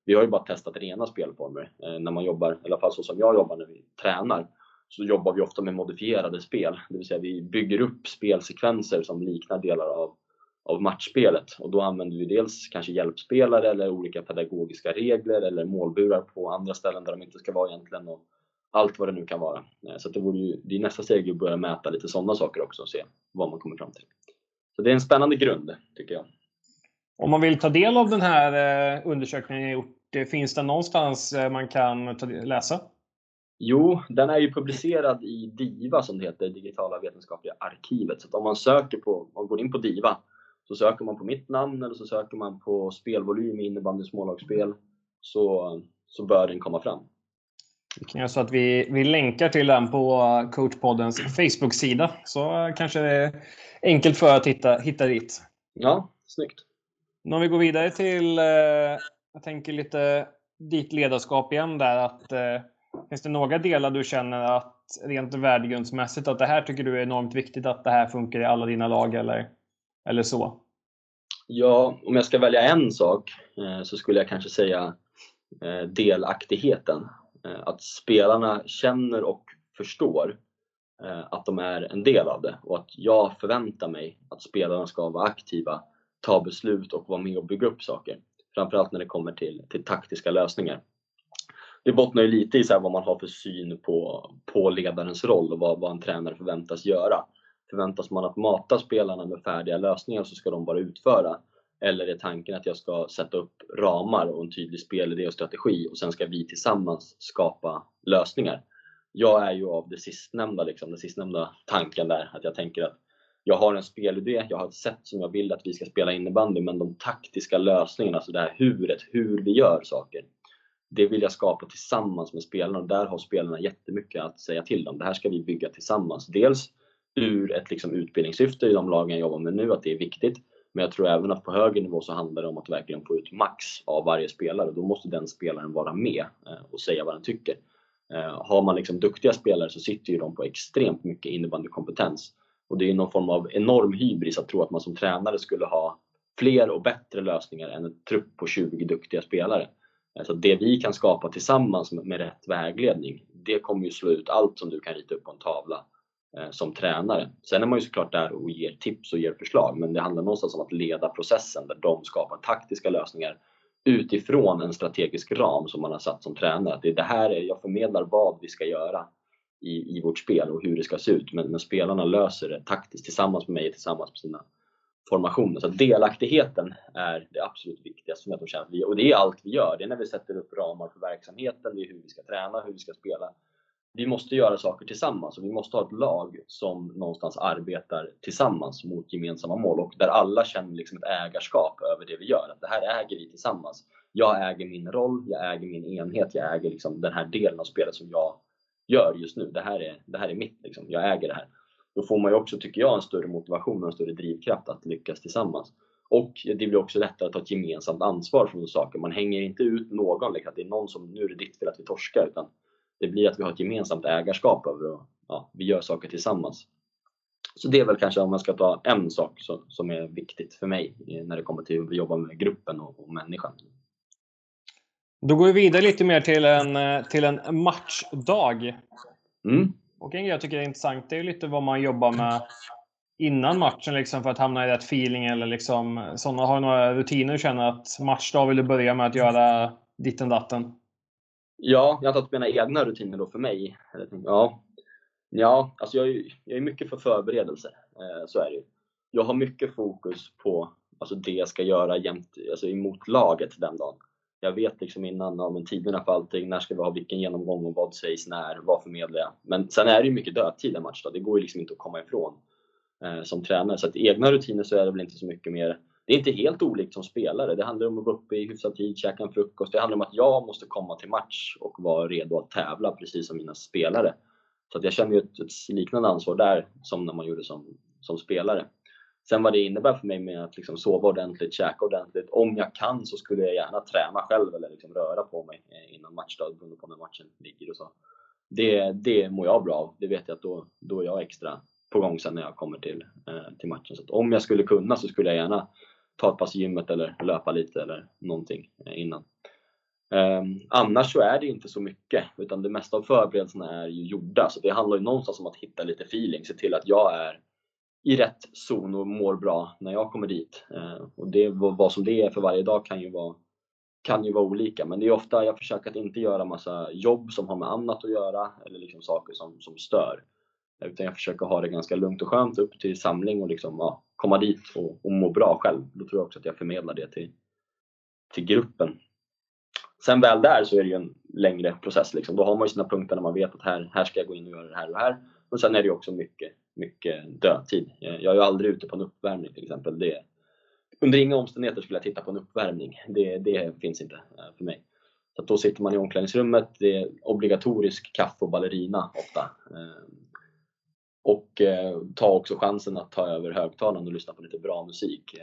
vi har ju bara testat rena spelformer. Eh, när man jobbar, i alla fall så som jag jobbar när vi tränar, så jobbar vi ofta med modifierade spel. Det vill säga vi bygger upp spelsekvenser som liknar delar av av matchspelet och då använder vi dels kanske hjälpspelare eller olika pedagogiska regler eller målburar på andra ställen där de inte ska vara egentligen och allt vad det nu kan vara. Eh, så det, vore ju, det är nästa steg att börja mäta lite sådana saker också och se vad man kommer fram till. Så det är en spännande grund tycker jag. Om man vill ta del av den här eh, undersökningen ni gjort, eh, finns det någonstans man kan läsa? Jo, den är ju publicerad i DIVA som det heter, Digitala vetenskapliga arkivet. Så om man söker på, om man går in på DIVA så söker man på mitt namn eller så söker man på spelvolym i innebandy smålagsspel så, så bör den komma fram. Vi kan göra så att vi, vi länkar till den på coachpoddens Facebook-sida. Så kanske det är enkelt för att hitta, hitta dit. Ja, snyggt. Om vi går vidare till, eh, jag tänker lite ditt ledarskap igen där. Att, eh, finns det några delar du känner att rent värdegrundsmässigt att det här tycker du är enormt viktigt att det här funkar i alla dina lag eller? Eller så? Ja, om jag ska välja en sak eh, så skulle jag kanske säga eh, delaktigheten. Eh, att spelarna känner och förstår att de är en del av det och att jag förväntar mig att spelarna ska vara aktiva, ta beslut och vara med och bygga upp saker. Framförallt när det kommer till, till taktiska lösningar. Det bottnar ju lite i så vad man har för syn på, på ledarens roll och vad, vad en tränare förväntas göra. Förväntas man att mata spelarna med färdiga lösningar så ska de bara utföra? Eller är tanken att jag ska sätta upp ramar och en tydlig spelidé och strategi och sen ska vi tillsammans skapa lösningar? Jag är ju av det sistnämnda, liksom, den sistnämnda tanken där, att jag tänker att jag har en spelidé, jag har ett sätt som jag vill att vi ska spela innebandy, men de taktiska lösningarna, alltså det här huret, hur vi gör saker, det vill jag skapa tillsammans med spelarna och där har spelarna jättemycket att säga till om. Det här ska vi bygga tillsammans. Dels ur ett liksom utbildningssyfte i de lagen jag jobbar med nu, att det är viktigt. Men jag tror även att på högre nivå så handlar det om att verkligen få ut max av varje spelare. Då måste den spelaren vara med eh, och säga vad den tycker. Eh, har man liksom duktiga spelare så sitter ju de på extremt mycket innebandykompetens. Och det är någon form av enorm hybris att tro att man som tränare skulle ha fler och bättre lösningar än en trupp på 20 duktiga spelare. Så det vi kan skapa tillsammans med rätt vägledning, det kommer ju slå ut allt som du kan rita upp på en tavla eh, som tränare. Sen är man ju såklart där och ger tips och ger förslag, men det handlar någonstans om att leda processen där de skapar taktiska lösningar utifrån en strategisk ram som man har satt som tränare. Det är det här jag förmedlar vad vi ska göra i, i vårt spel och hur det ska se ut, men, men spelarna löser det taktiskt tillsammans med mig, tillsammans med sina formationen. Så delaktigheten är det absolut viktigaste som jag tror känner. Och det är allt vi gör. Det är när vi sätter upp ramar för verksamheten, det är hur vi ska träna, hur vi ska spela. Vi måste göra saker tillsammans och vi måste ha ett lag som någonstans arbetar tillsammans mot gemensamma mål och där alla känner liksom ett ägarskap över det vi gör. Att det här äger vi tillsammans. Jag äger min roll, jag äger min enhet, jag äger liksom den här delen av spelet som jag gör just nu. Det här är, det här är mitt, liksom. jag äger det här då får man ju också, tycker jag, en större motivation och en större drivkraft att lyckas tillsammans. Och det blir också lättare att ta ett gemensamt ansvar för saker. Man hänger inte ut någon, liksom, att det är någon som, nu är det ditt fel att vi torskar, utan det blir att vi har ett gemensamt ägarskap över och ja, vi gör saker tillsammans. Så det är väl kanske om man ska ta en sak som, som är viktigt för mig när det kommer till att jobba med gruppen och, och människan. Då går vi vidare lite mer till en, till en matchdag. Mm. Och en grej jag tycker är intressant det är lite vad man jobbar med innan matchen liksom för att hamna i rätt feeling eller liksom sådana har några rutiner du känner att matchdag vill du börja med att göra ditten datten? Ja, jag har tagit mina egna rutiner då för mig. Ja, ja alltså jag, är, jag är mycket för förberedelse. Eh, så är det ju. Jag har mycket fokus på alltså det jag ska göra jämt, alltså emot laget den dagen jag vet liksom innan om tiderna för allting, när ska vi ha vilken genomgång och vad sägs när, vad förmedlar jag? Men sen är det ju mycket dödtid en match då, det går ju liksom inte att komma ifrån eh, som tränare. Så att egna rutiner så är det väl inte så mycket mer. Det är inte helt olikt som spelare. Det handlar om att vara uppe i hyfsad tid, käka en frukost. Det handlar om att jag måste komma till match och vara redo att tävla precis som mina spelare. Så att jag känner ju ett, ett liknande ansvar där som när man gjorde som, som spelare. Sen vad det innebär för mig med att liksom sova ordentligt, käka ordentligt. Om jag kan så skulle jag gärna träna själv eller liksom röra på mig eh, innan matchdag beroende på när matchen ligger och så. Det, det mår jag bra av. Det vet jag att då, då är jag extra på gång sen när jag kommer till, eh, till matchen. Så om jag skulle kunna så skulle jag gärna ta ett pass i gymmet eller löpa lite eller någonting eh, innan. Um, annars så är det inte så mycket, utan det mesta av förberedelserna är ju gjorda. Så det handlar ju någonstans om att hitta lite feeling, se till att jag är i rätt zon och mår bra när jag kommer dit. Eh, och det, vad som det är för varje dag kan ju vara, kan ju vara olika. Men det är ofta, jag försöker att inte göra massa jobb som har med annat att göra eller liksom saker som, som stör. Utan jag försöker ha det ganska lugnt och skönt upp till samling och liksom, ja, komma dit och, och må bra själv. Då tror jag också att jag förmedlar det till, till gruppen. Sen väl där så är det ju en längre process. Liksom. Då har man ju sina punkter när man vet att här, här ska jag gå in och göra det här och det här. Men sen är det ju också mycket mycket dödtid. Eh, jag är ju aldrig ute på en uppvärmning till exempel. Det, under inga omständigheter skulle jag titta på en uppvärmning. Det, det finns inte eh, för mig. Så då sitter man i omklädningsrummet, det är obligatorisk kaffe och ballerina ofta. Eh, och ta också chansen att ta över högtalaren och lyssna på lite bra musik.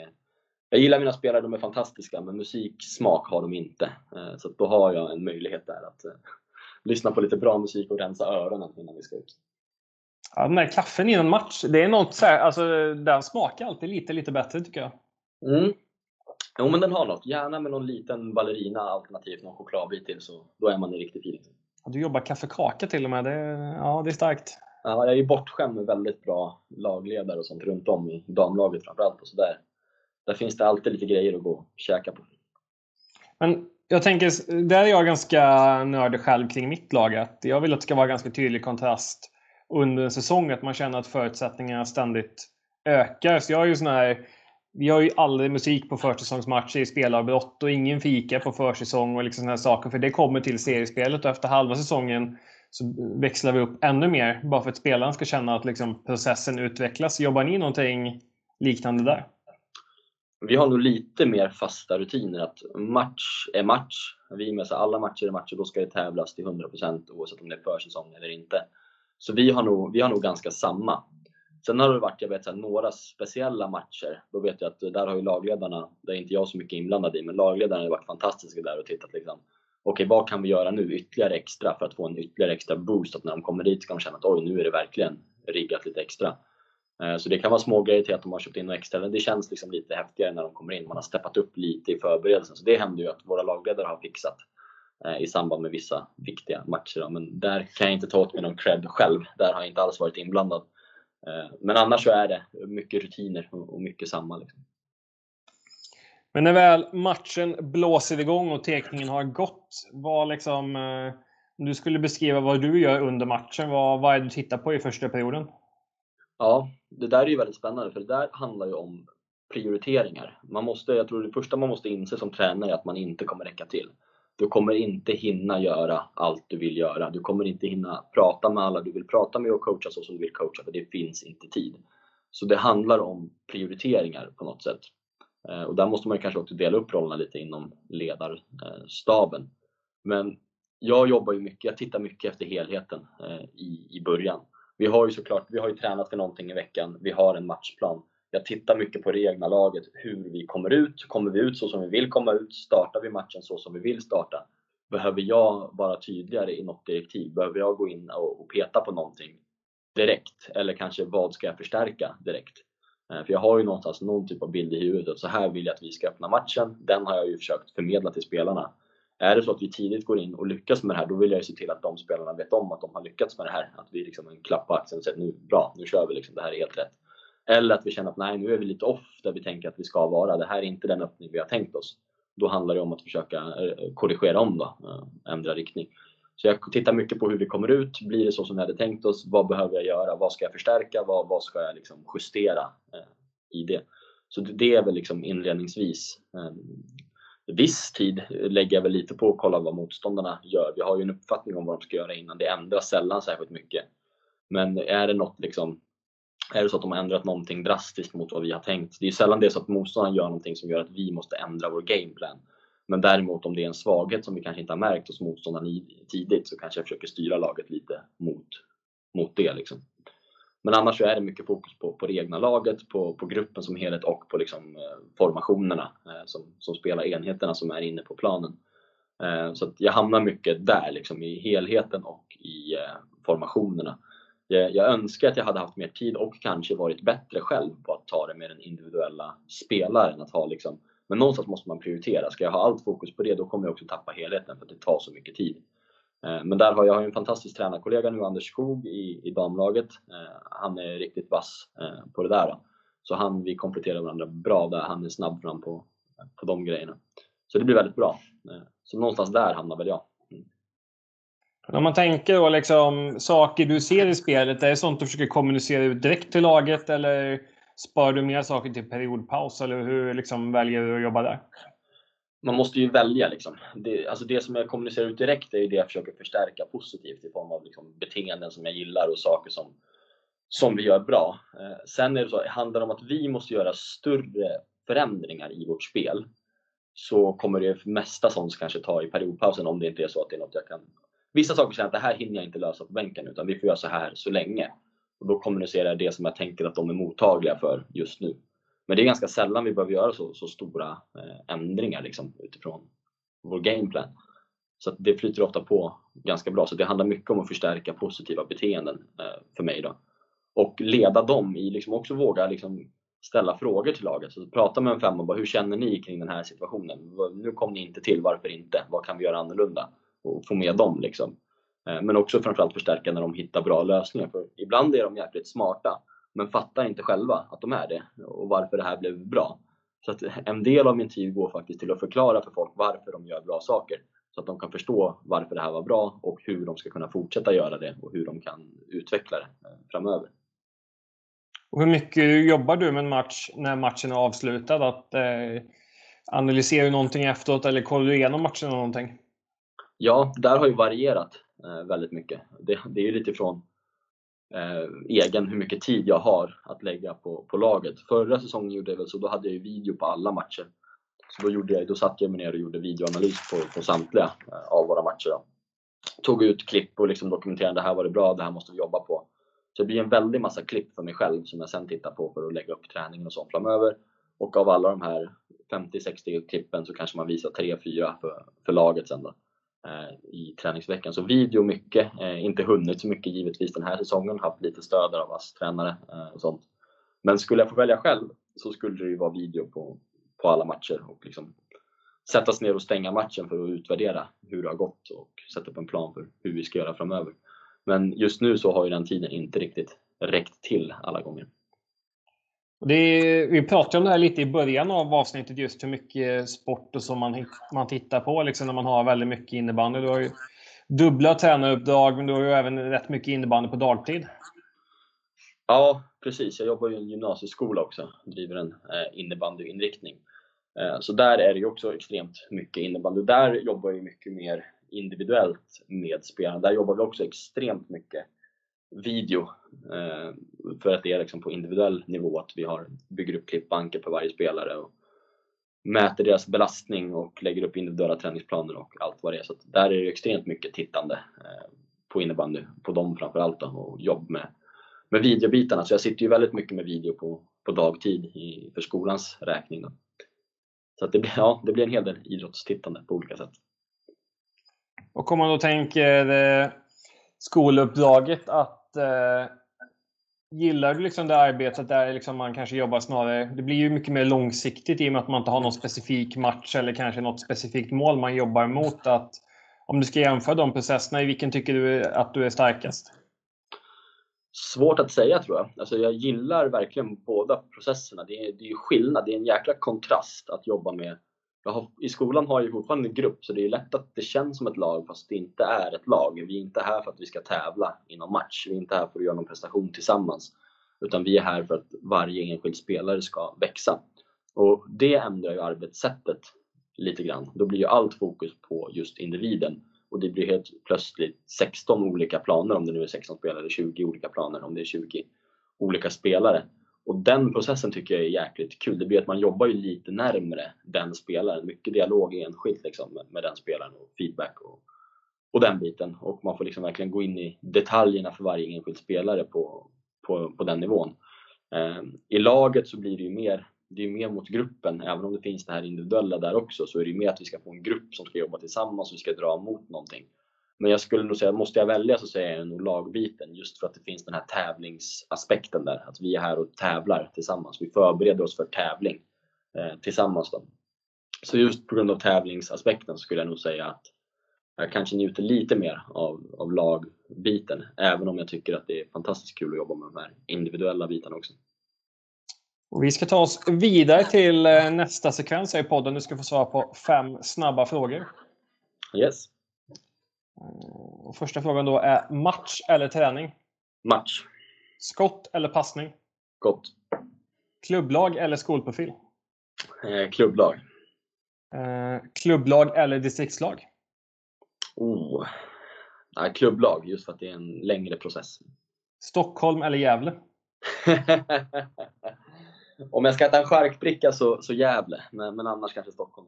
Jag gillar mina spelare, de är fantastiska, men musiksmak har de inte. Så då har jag en möjlighet där att lyssna på lite bra musik och rensa öronen innan vi ska ut. Ja, den där kaffen innan match, det är något så här, alltså, den smakar alltid lite, lite bättre tycker jag. Mm. Jo, men den har något. Gärna med någon liten ballerina alternativt någon chokladbit till, så då är man i riktig feeling. du jobbar kaffekaka till och med. Det, ja, det är starkt. Ja, jag är bortskämd med väldigt bra lagledare och sånt runt om i damlaget framförallt. Och så där, där finns det alltid lite grejer att gå och käka på. Men jag tänker, där är jag ganska nördig själv kring mitt lag. Jag vill att det ska vara ganska tydlig kontrast under en säsong att man känner att förutsättningarna ständigt ökar. Så jag är ju sån här vi har ju aldrig musik på försäsongsmatcher i spelavbrott och ingen fika på försäsong och liksom såna här saker. För det kommer till seriespelet och efter halva säsongen så växlar vi upp ännu mer bara för att spelaren ska känna att liksom, processen utvecklas. Jobbar ni någonting liknande där? Vi har nog lite mer fasta rutiner att match är match. Vi med så alla matcher är matcher, då ska det tävlas till 100% oavsett om det är försäsong eller inte. Så vi har nog, vi har nog ganska samma. Sen har det varit, jag vet, så här, några speciella matcher. Då vet jag att där har ju lagledarna, det är inte jag så mycket inblandad i, men lagledarna har varit fantastiska där och tittat liksom. Okej, vad kan vi göra nu ytterligare extra för att få en ytterligare extra boost? Att när de kommer dit ska de känna att oj, nu är det verkligen riggat lite extra. Eh, så det kan vara små grejer till att de har köpt in något extra. Det känns liksom lite häftigare när de kommer in. Man har steppat upp lite i förberedelsen. Så det händer ju att våra lagledare har fixat i samband med vissa viktiga matcher. Men där kan jag inte ta åt mig någon cred själv. Där har jag inte alls varit inblandad. Eh, men annars så är det mycket rutiner och mycket samma. Liksom. Men när väl matchen blåser igång och teckningen har gått, vad liksom, om du skulle beskriva vad du gör under matchen, vad, vad är det du tittar på i första perioden? Ja, det där är ju väldigt spännande för det där handlar ju om prioriteringar. Man måste, jag tror det första man måste inse som tränare är att man inte kommer räcka till. Du kommer inte hinna göra allt du vill göra. Du kommer inte hinna prata med alla du vill prata med och coacha så som du vill coacha för det finns inte tid. Så det handlar om prioriteringar på något sätt. Eh, och där måste man kanske också dela upp rollerna lite inom ledarstaben. Men jag jobbar ju mycket, jag tittar mycket efter helheten eh, i, i början. Vi har ju såklart, vi har ju tränat för någonting i veckan. Vi har en matchplan. Jag tittar mycket på det egna laget, hur vi kommer ut. Kommer vi ut så som vi vill komma ut? Startar vi matchen så som vi vill starta? Behöver jag vara tydligare i något direktiv? Behöver jag gå in och peta på någonting direkt? Eller kanske vad ska jag förstärka direkt? Eh, för jag har ju någonstans någon typ av bild i huvudet. Så här vill jag att vi ska öppna matchen. Den har jag ju försökt förmedla till spelarna. Är det så att vi tidigt går in och lyckas med det här, då vill jag ju se till att de spelarna vet om att de har lyckats med det här. Att vi liksom en klapp på axeln och säger nu, bra, nu kör vi liksom, det här är helt rätt. Eller att vi känner att nej, nu är vi lite off där vi tänker att vi ska vara. Det här är inte den öppning vi har tänkt oss. Då handlar det om att försöka eh, korrigera om då, eh, ändra riktning. Så jag tittar mycket på hur vi kommer ut. Blir det så som vi hade tänkt oss? Vad behöver jag göra? Vad ska jag förstärka? Vad, vad ska jag liksom justera eh, i det? Så det är väl liksom inledningsvis ehm, viss tid lägger jag väl lite på att kolla vad motståndarna gör. Vi har ju en uppfattning om vad de ska göra innan. Det ändras sällan särskilt mycket. Men är det något liksom är det så att de har ändrat någonting drastiskt mot vad vi har tänkt. Det är sällan det är så att motståndaren gör någonting som gör att vi måste ändra vår gameplan. Men däremot om det är en svaghet som vi kanske inte har märkt hos motståndaren tidigt så kanske jag försöker styra laget lite mot, mot det. Liksom. Men annars så är det mycket fokus på, på det egna laget, på, på gruppen som helhet och på liksom, eh, formationerna eh, som, som spelar enheterna som är inne på planen. Eh, så att jag hamnar mycket där, liksom, i helheten och i eh, formationerna. Eh, jag, önskar att jag hade haft mer tid och kanske varit bättre själv på att ta det med den individuella spelaren. Att ha liksom, men någonstans måste man prioritera. Ska jag ha allt fokus på det, då kommer jag också tappa helheten för att det tar så mycket tid. Eh, men där har jag en fantastisk tränarkollega nu, Anders Skog i, i damlaget. Eh, han är riktigt vass på det där. Så han, vi kompletterar varandra bra där. Han är snabb fram på, på de grejerna. Så det blir väldigt bra. Så någonstans där hamnar väl jag. Om man tänker då liksom saker du ser i spelet, är det sånt du försöker kommunicera ut direkt till laget eller sparar du mer saker till periodpaus eller hur liksom väljer du att jobba där? man måste ju välja. Liksom. Det, alltså det som jag kommunicerar ut direkt är ju det jag försöker förstärka positivt i form av liksom beteenden som jag gillar och saker som, som vi gör bra. Eh, sen är det så, handlar det om att vi måste göra större förändringar i vårt spel så kommer det mesta sånt kanske ta i periodpausen om det inte är så att det är något jag kan... Vissa saker känner jag att det här hinner jag inte lösa på bänken utan vi får göra så här så länge. Och då kommunicerar jag det som jag tänker att de är mottagliga för just nu. Men det är ganska sällan vi behöver göra så, så stora eh, ändringar liksom, utifrån vår gameplan. Så det flyter ofta på ganska bra. Så det handlar mycket om att förstärka positiva beteenden eh, för mig. Då. Och leda dem i, liksom också våga liksom, ställa frågor till laget. Så prata med en femma och bara, hur känner ni kring den här situationen? Nu kom ni inte till, varför inte? Vad kan vi göra annorlunda? Och få med dem liksom. Eh, men också framförallt förstärka när de hittar bra lösningar. För ibland är de jäkligt smarta men fattar inte själva att de är det och varför det här blev bra. Så att en del av min tid går faktiskt till att förklara för folk varför de gör bra saker så att de kan förstå varför det här var bra och hur de ska kunna fortsätta göra det och hur de kan utveckla det eh, framöver. Och hur mycket jobbar du med en match när matchen är avslutad? Att eh, analysera någonting efteråt eller kollar du igenom matchen eller någonting? Ja, där har ju varierat. eh, väldigt mycket. Det, det är ju lite från eh, egen, hur mycket tid jag har att lägga på, på laget. Förra säsongen gjorde jag väl så, då hade jag ju video på alla matcher. Så då, gjorde jag, då satt jag mig ner och gjorde videoanalys på, på samtliga eh, av våra matcher. Då. Tog ut klipp och liksom dokumenterade, det här var det bra, det här måste vi jobba på. Så det blir en väldig massa klipp för mig själv som jag sen tittar på för att lägga upp träningen och så framöver. Och av alla de här 50-60 klippen så kanske man visar 3-4 för, för laget sen då, Eh, i träningsveckan. Så video mycket, eh, inte hunnit så mycket givetvis den här säsongen, haft lite stöd av oss tränare eh, och sånt. Men skulle jag få välja själv så skulle det ju vara video på, på alla matcher och liksom sätta sig ner och stänga matchen för att utvärdera hur det har gått och sätta upp en plan för hur vi ska göra framöver. Men just nu så har ju den tiden inte riktigt räckt till alla gånger. Är, vi pratade om det här lite i början av avsnittet, just hur mycket sport och så man, man tittar på liksom när man har väldigt mycket innebandy. Du har ju dubbla tränaruppdrag, men du har ju även rätt mycket innebandy på dagtid. Ja, precis. Jag jobbar ju i en gymnasieskola också, driver en eh, innebandyinriktning. Eh, så där är det ju också extremt mycket innebandy. Där jobbar jag mycket mer individuellt med spelarna. Där jobbar vi också extremt mycket video eh, för att det är liksom på individuell nivå att vi har, bygger upp klippbanker på varje spelare och mäter deras belastning och lägger upp individuella träningsplaner och allt vad det är. Så där är det extremt mycket tittande eh, på innebandy, på dem framförallt då, och jobb med, med videobitarna. Så jag sitter ju väldigt mycket med video på, på dagtid i, för skolans räkning. Då. Så att det, blir, ja, det blir en hel del idrottstittande på olika sätt. Och om man då tänker eh, skoluppdraget att eh, Gillar du liksom det arbetet där liksom man kanske jobbar snarare... Det blir ju mycket mer långsiktigt i och med att man inte har någon specifik match eller kanske något specifikt mål man jobbar mot. Att, om du ska jämföra de processerna, i vilken tycker du att du är starkast? Svårt att säga tror jag. Alltså jag gillar verkligen båda processerna. Det är, det är skillnad, det är en jäkla kontrast att jobba med har, I skolan har jag fortfarande en grupp så det är lätt att det känns som ett lag fast det inte är ett lag. Vi är inte här för att vi ska tävla i någon match. Vi är inte här för att göra någon prestation tillsammans. Utan vi är här för att varje enskild spelare ska växa. Och det ändrar ju arbetssättet lite grann. Då blir ju allt fokus på just individen. Och det blir helt plötsligt 16 olika planer om det nu är 16 spelare, 20 olika planer om det är 20 olika spelare. Och den processen tycker jag är jäkligt kul. Det blir att man jobbar ju lite närmre den spelaren. Mycket dialog enskilt liksom med, med den spelaren och feedback och, och den biten. Och man får liksom verkligen gå in i detaljerna för varje enskild spelare på, på, på den nivån. Eh, I laget så blir det ju mer, det är mer mot gruppen. Även om det finns det här individuella där också så är det ju mer att vi ska få en grupp som ska jobba tillsammans och vi ska dra mot någonting. Men jag skulle nog säga, måste jag välja så säger jag nog lagbiten just för att det finns den här tävlingsaspekten där. Att vi är här och tävlar tillsammans. Vi förbereder oss för tävling eh, tillsammans. Då. Så just på grund av tävlingsaspekten skulle jag nog säga att jag kanske njuter lite mer av, av lagbiten. Även om jag tycker att det är fantastiskt kul att jobba med de här individuella bitarna också. Och vi ska ta oss vidare till eh, nästa sekvens i podden. Du ska få svara på fem snabba frågor. Yes. Eh, och första frågan då är match eller träning? Match. Skott eller passning? Skott. Klubblag eller skolprofil? Eh, klubblag. Eh, klubblag eller distriktslag? Oh. Nej, klubblag, just för att det är en längre process. Stockholm eller Gävle? Om jag ska äta en charkbricka så, så Gävle, men, men annars kanske Stockholm.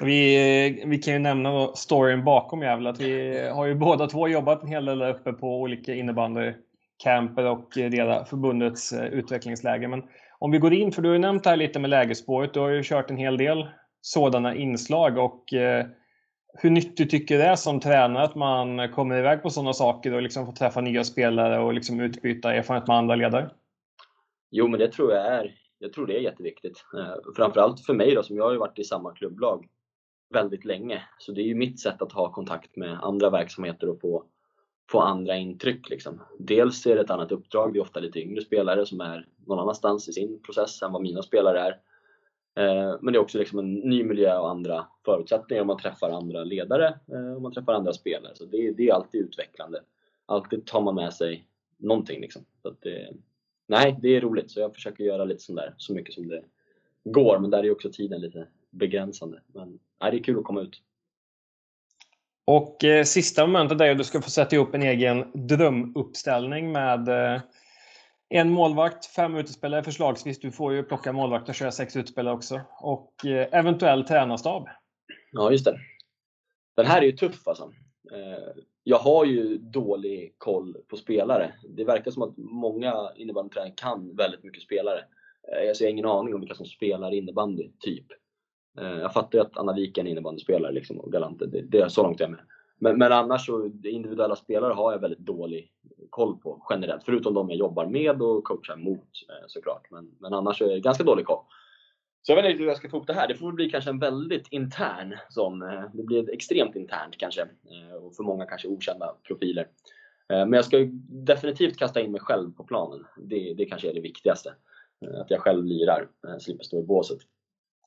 Vi, vi kan ju nämna storyn bakom Gävle. Att vi har ju båda två jobbat en hel del där uppe på olika innebandycamper och delar förbundets eh, utvecklingsläger. Men om vi går in, för du har ju nämnt det här lite med lägerspåret. Du har ju kört en hel del sådana inslag. och eh, hur nyttigt tycker du det är som tränare att man kommer iväg på sådana saker och liksom får träffa nya spelare och liksom utbyta erfarenhet med andra ledare? Jo, men det tror jag är. Jag tror det är jätteviktigt. Eh, framförallt för mig då, som jag har ju varit i samma klubblag väldigt länge. Så det är ju mitt sätt att ha kontakt med andra verksamheter och få, få andra intryck. Liksom. Dels är det ett annat uppdrag, det är ofta lite yngre spelare som är någon annanstans i sin process än vad mina spelare är. Eh, men det är också liksom en ny miljö och andra förutsättningar om man träffar andra ledare eh, och man träffar andra spelare. Så det, det är alltid utvecklande. Alltid tar man med sig någonting. Liksom. Så det, nej, det är roligt. Så jag försöker göra lite sånt där så mycket som det går. Men där är också tiden lite begränsande. Men nej, det är kul att komma ut. Och eh, sista momentet är att du ska få sätta ihop en egen drömuppställning med eh, en målvakt, fem utespelare förslagsvis. Du får ju plocka målvakt och köra sex utespelare också. Och eh, eventuell tränarstab. Ja, just det. Den här är ju tuff alltså. Eh, jag har ju dålig koll på spelare. Det verkar som att många innebandytränare kan väldigt mycket spelare. Eh, jag har ingen aning om vilka som spelar innebandy, typ. Eh, jag fattar ju att Anna Wijk är en innebandyspelare liksom, och Galante, det, det är så långt jag är med. Men, men annars så, individuella spelare har jag väldigt dålig koll på generellt. Förutom de jag jobbar med och coachar mot eh, såklart. Men, men annars är det ganska dålig koll. Så jag vet inte hur jag ska få ihop det här. Det får bli kanske en väldigt intern sån. Eh, det blir extremt internt kanske. Och för många kanske okända profiler. Men jag ska definitivt kasta in mig själv på planen. Det, det kanske är det viktigaste. Att jag själv lirar, slipper stå i båset.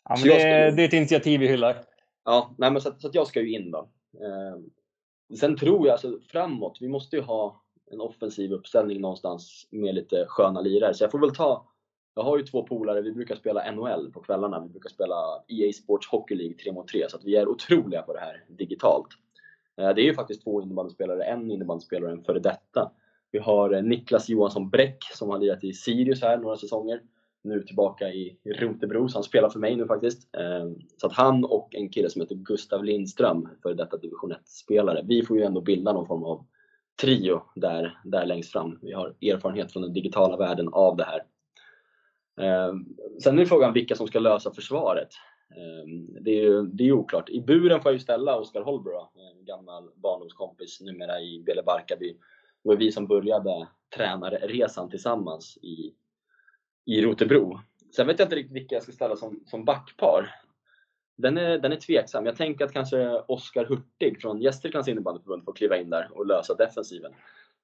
Ja, det, det, är ett initiativ vi hyllar. Ja, nej, men så, så jag ska ju in då. Sen tror jag, alltså framåt, vi måste ju ha en offensiv uppställning någonstans med lite sköna lirare. Så jag får väl ta jag har ju två polare, vi brukar spela NHL på kvällarna. Vi brukar spela EA Sports Hockey League 3 mot 3 så att vi är otroliga på det här digitalt. Eh, det är ju faktiskt två innebandyspelare, en innebandyspelare och en före detta. Vi har eh, Niklas Johansson Bräck som har lirat i Sirius här några säsonger. Nu tillbaka i Rotebro, så han spelar för mig nu faktiskt. Ehm, så att han och en kille som heter Gustav Lindström, före detta division 1-spelare. Vi får ju ändå bilda någon form av trio där, där längst fram. Vi har erfarenhet från den digitala världen av det här. Ehm, sen är frågan vilka som ska lösa försvaret. Ehm, det är ju det är oklart. I buren får jag ju ställa Oskar Holbro, en gammal barndomskompis numera i Bele Barkarby. Det var vi som började tränarresan tillsammans i, i Rotebro. Sen vet jag inte riktigt vilka jag ska ställa som, som backpar. Den är, den är tveksam. Jag tänker att kanske Oskar Hurtig från Gästriklands innebandyförbund får kliva in där och lösa defensiven.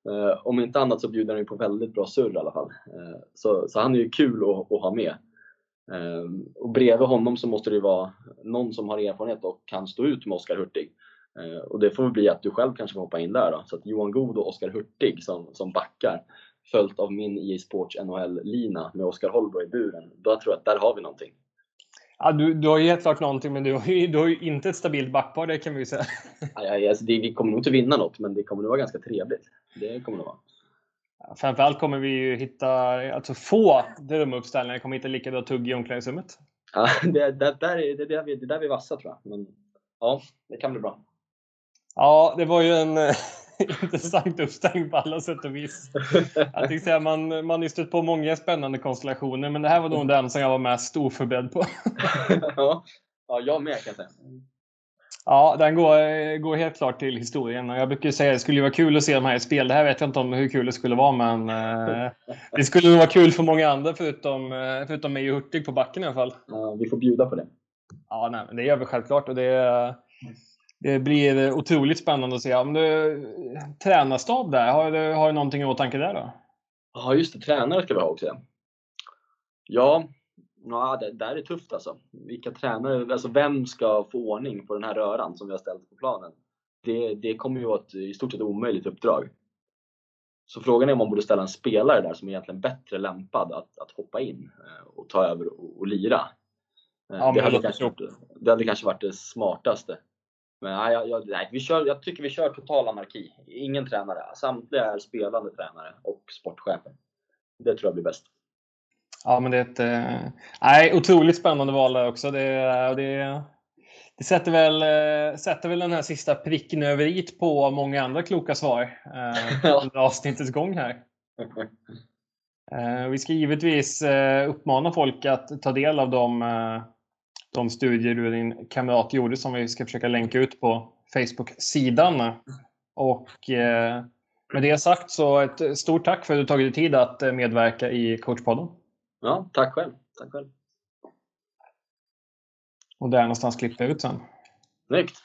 Uh, om inte annat så bjuder han ju på väldigt bra surr i alla fall. Uh, så, så, han är ju kul att, att ha med. Uh, och bredvid honom så måste det ju vara någon som har erfarenhet och kan stå ut med Oskar Hurtig. och det får väl bli att du själv kanske får hoppa in där då. Så att Johan God och Oskar Hurtig som, som backar. Följt av min EA Sports NHL-lina med Oskar Holbro i buren. Då tror jag att där har vi någonting. Ja, du, du har ju helt klart någonting, men du har ju, du har ju inte ett stabilt backpar, det kan vi ju säga. Ja, alltså det, vi kommer nog inte vinna något, men det kommer nog vara ganska trevligt. Det kommer det vara. Framförallt kommer vi ju hitta, alltså få drömuppställningar kommer hitta lika bra tugg i omklädningsrummet. Ja, det, det, där är, det, där vi, det där vi är vassa tror jag. Men ja, det kan bli bra. Ja, det var ju en intressant uppställning på alla sätt och vis. Jag säga, man, man har stött på många spännande konstellationer, men det här var nog den som jag var mest oförberedd på. ja, ja, jag med kan jag. Ja, den går, går helt klart till historien. Och jag brukar säga att det skulle vara kul att se de här i spel. Det här vet jag inte om hur kul det skulle vara, men eh, det skulle nog vara kul för många andra förutom, eh, förutom mig och Hurtig på backen i alla fall. Ja, vi får bjuda på det. Ja, nej, det gör vi självklart. Och det, det blir otroligt spännande att se. Om du, tränarstab där, har du, har du någonting i åtanke där då? Ja, just det. Tränare ska vi ha också. Ja, Ja, det där är tufft alltså. Vilka tränare, alltså vem ska få ordning på den här röran som vi har ställt på planen? Det, det kommer ju vara ett i stort sett omöjligt uppdrag. Så frågan är om man borde ställa en spelare där som är egentligen bättre lämpad att, att hoppa in eh, och ta över och, och lira. Eh, ja, det, hade kanske, det hade kanske varit det smartaste. Men nej, jag, nej, vi kör, jag tycker vi kör total anarki. Ingen tränare. Samtliga är spelande tränare och sportchefer. Det tror jag blir bäst. Ja, men det är ett eh, nej, otroligt spännande val där också. Det, det, det sätter, väl, eh, sätter väl den här sista pricken över it på många andra kloka svar eh, under avsnittets gång här. Eh, vi ska givetvis uppmana folk att ta del av de, de studier du och din kamrat gjorde som vi ska försöka länka ut på Facebook-sidan. Och eh, med det sagt så ett stort tack för att du tagit dig tid att medverka i coachpodden. Ja, tack själv. Tack själv. Och där någonstans klippa ut sen. Snyggt!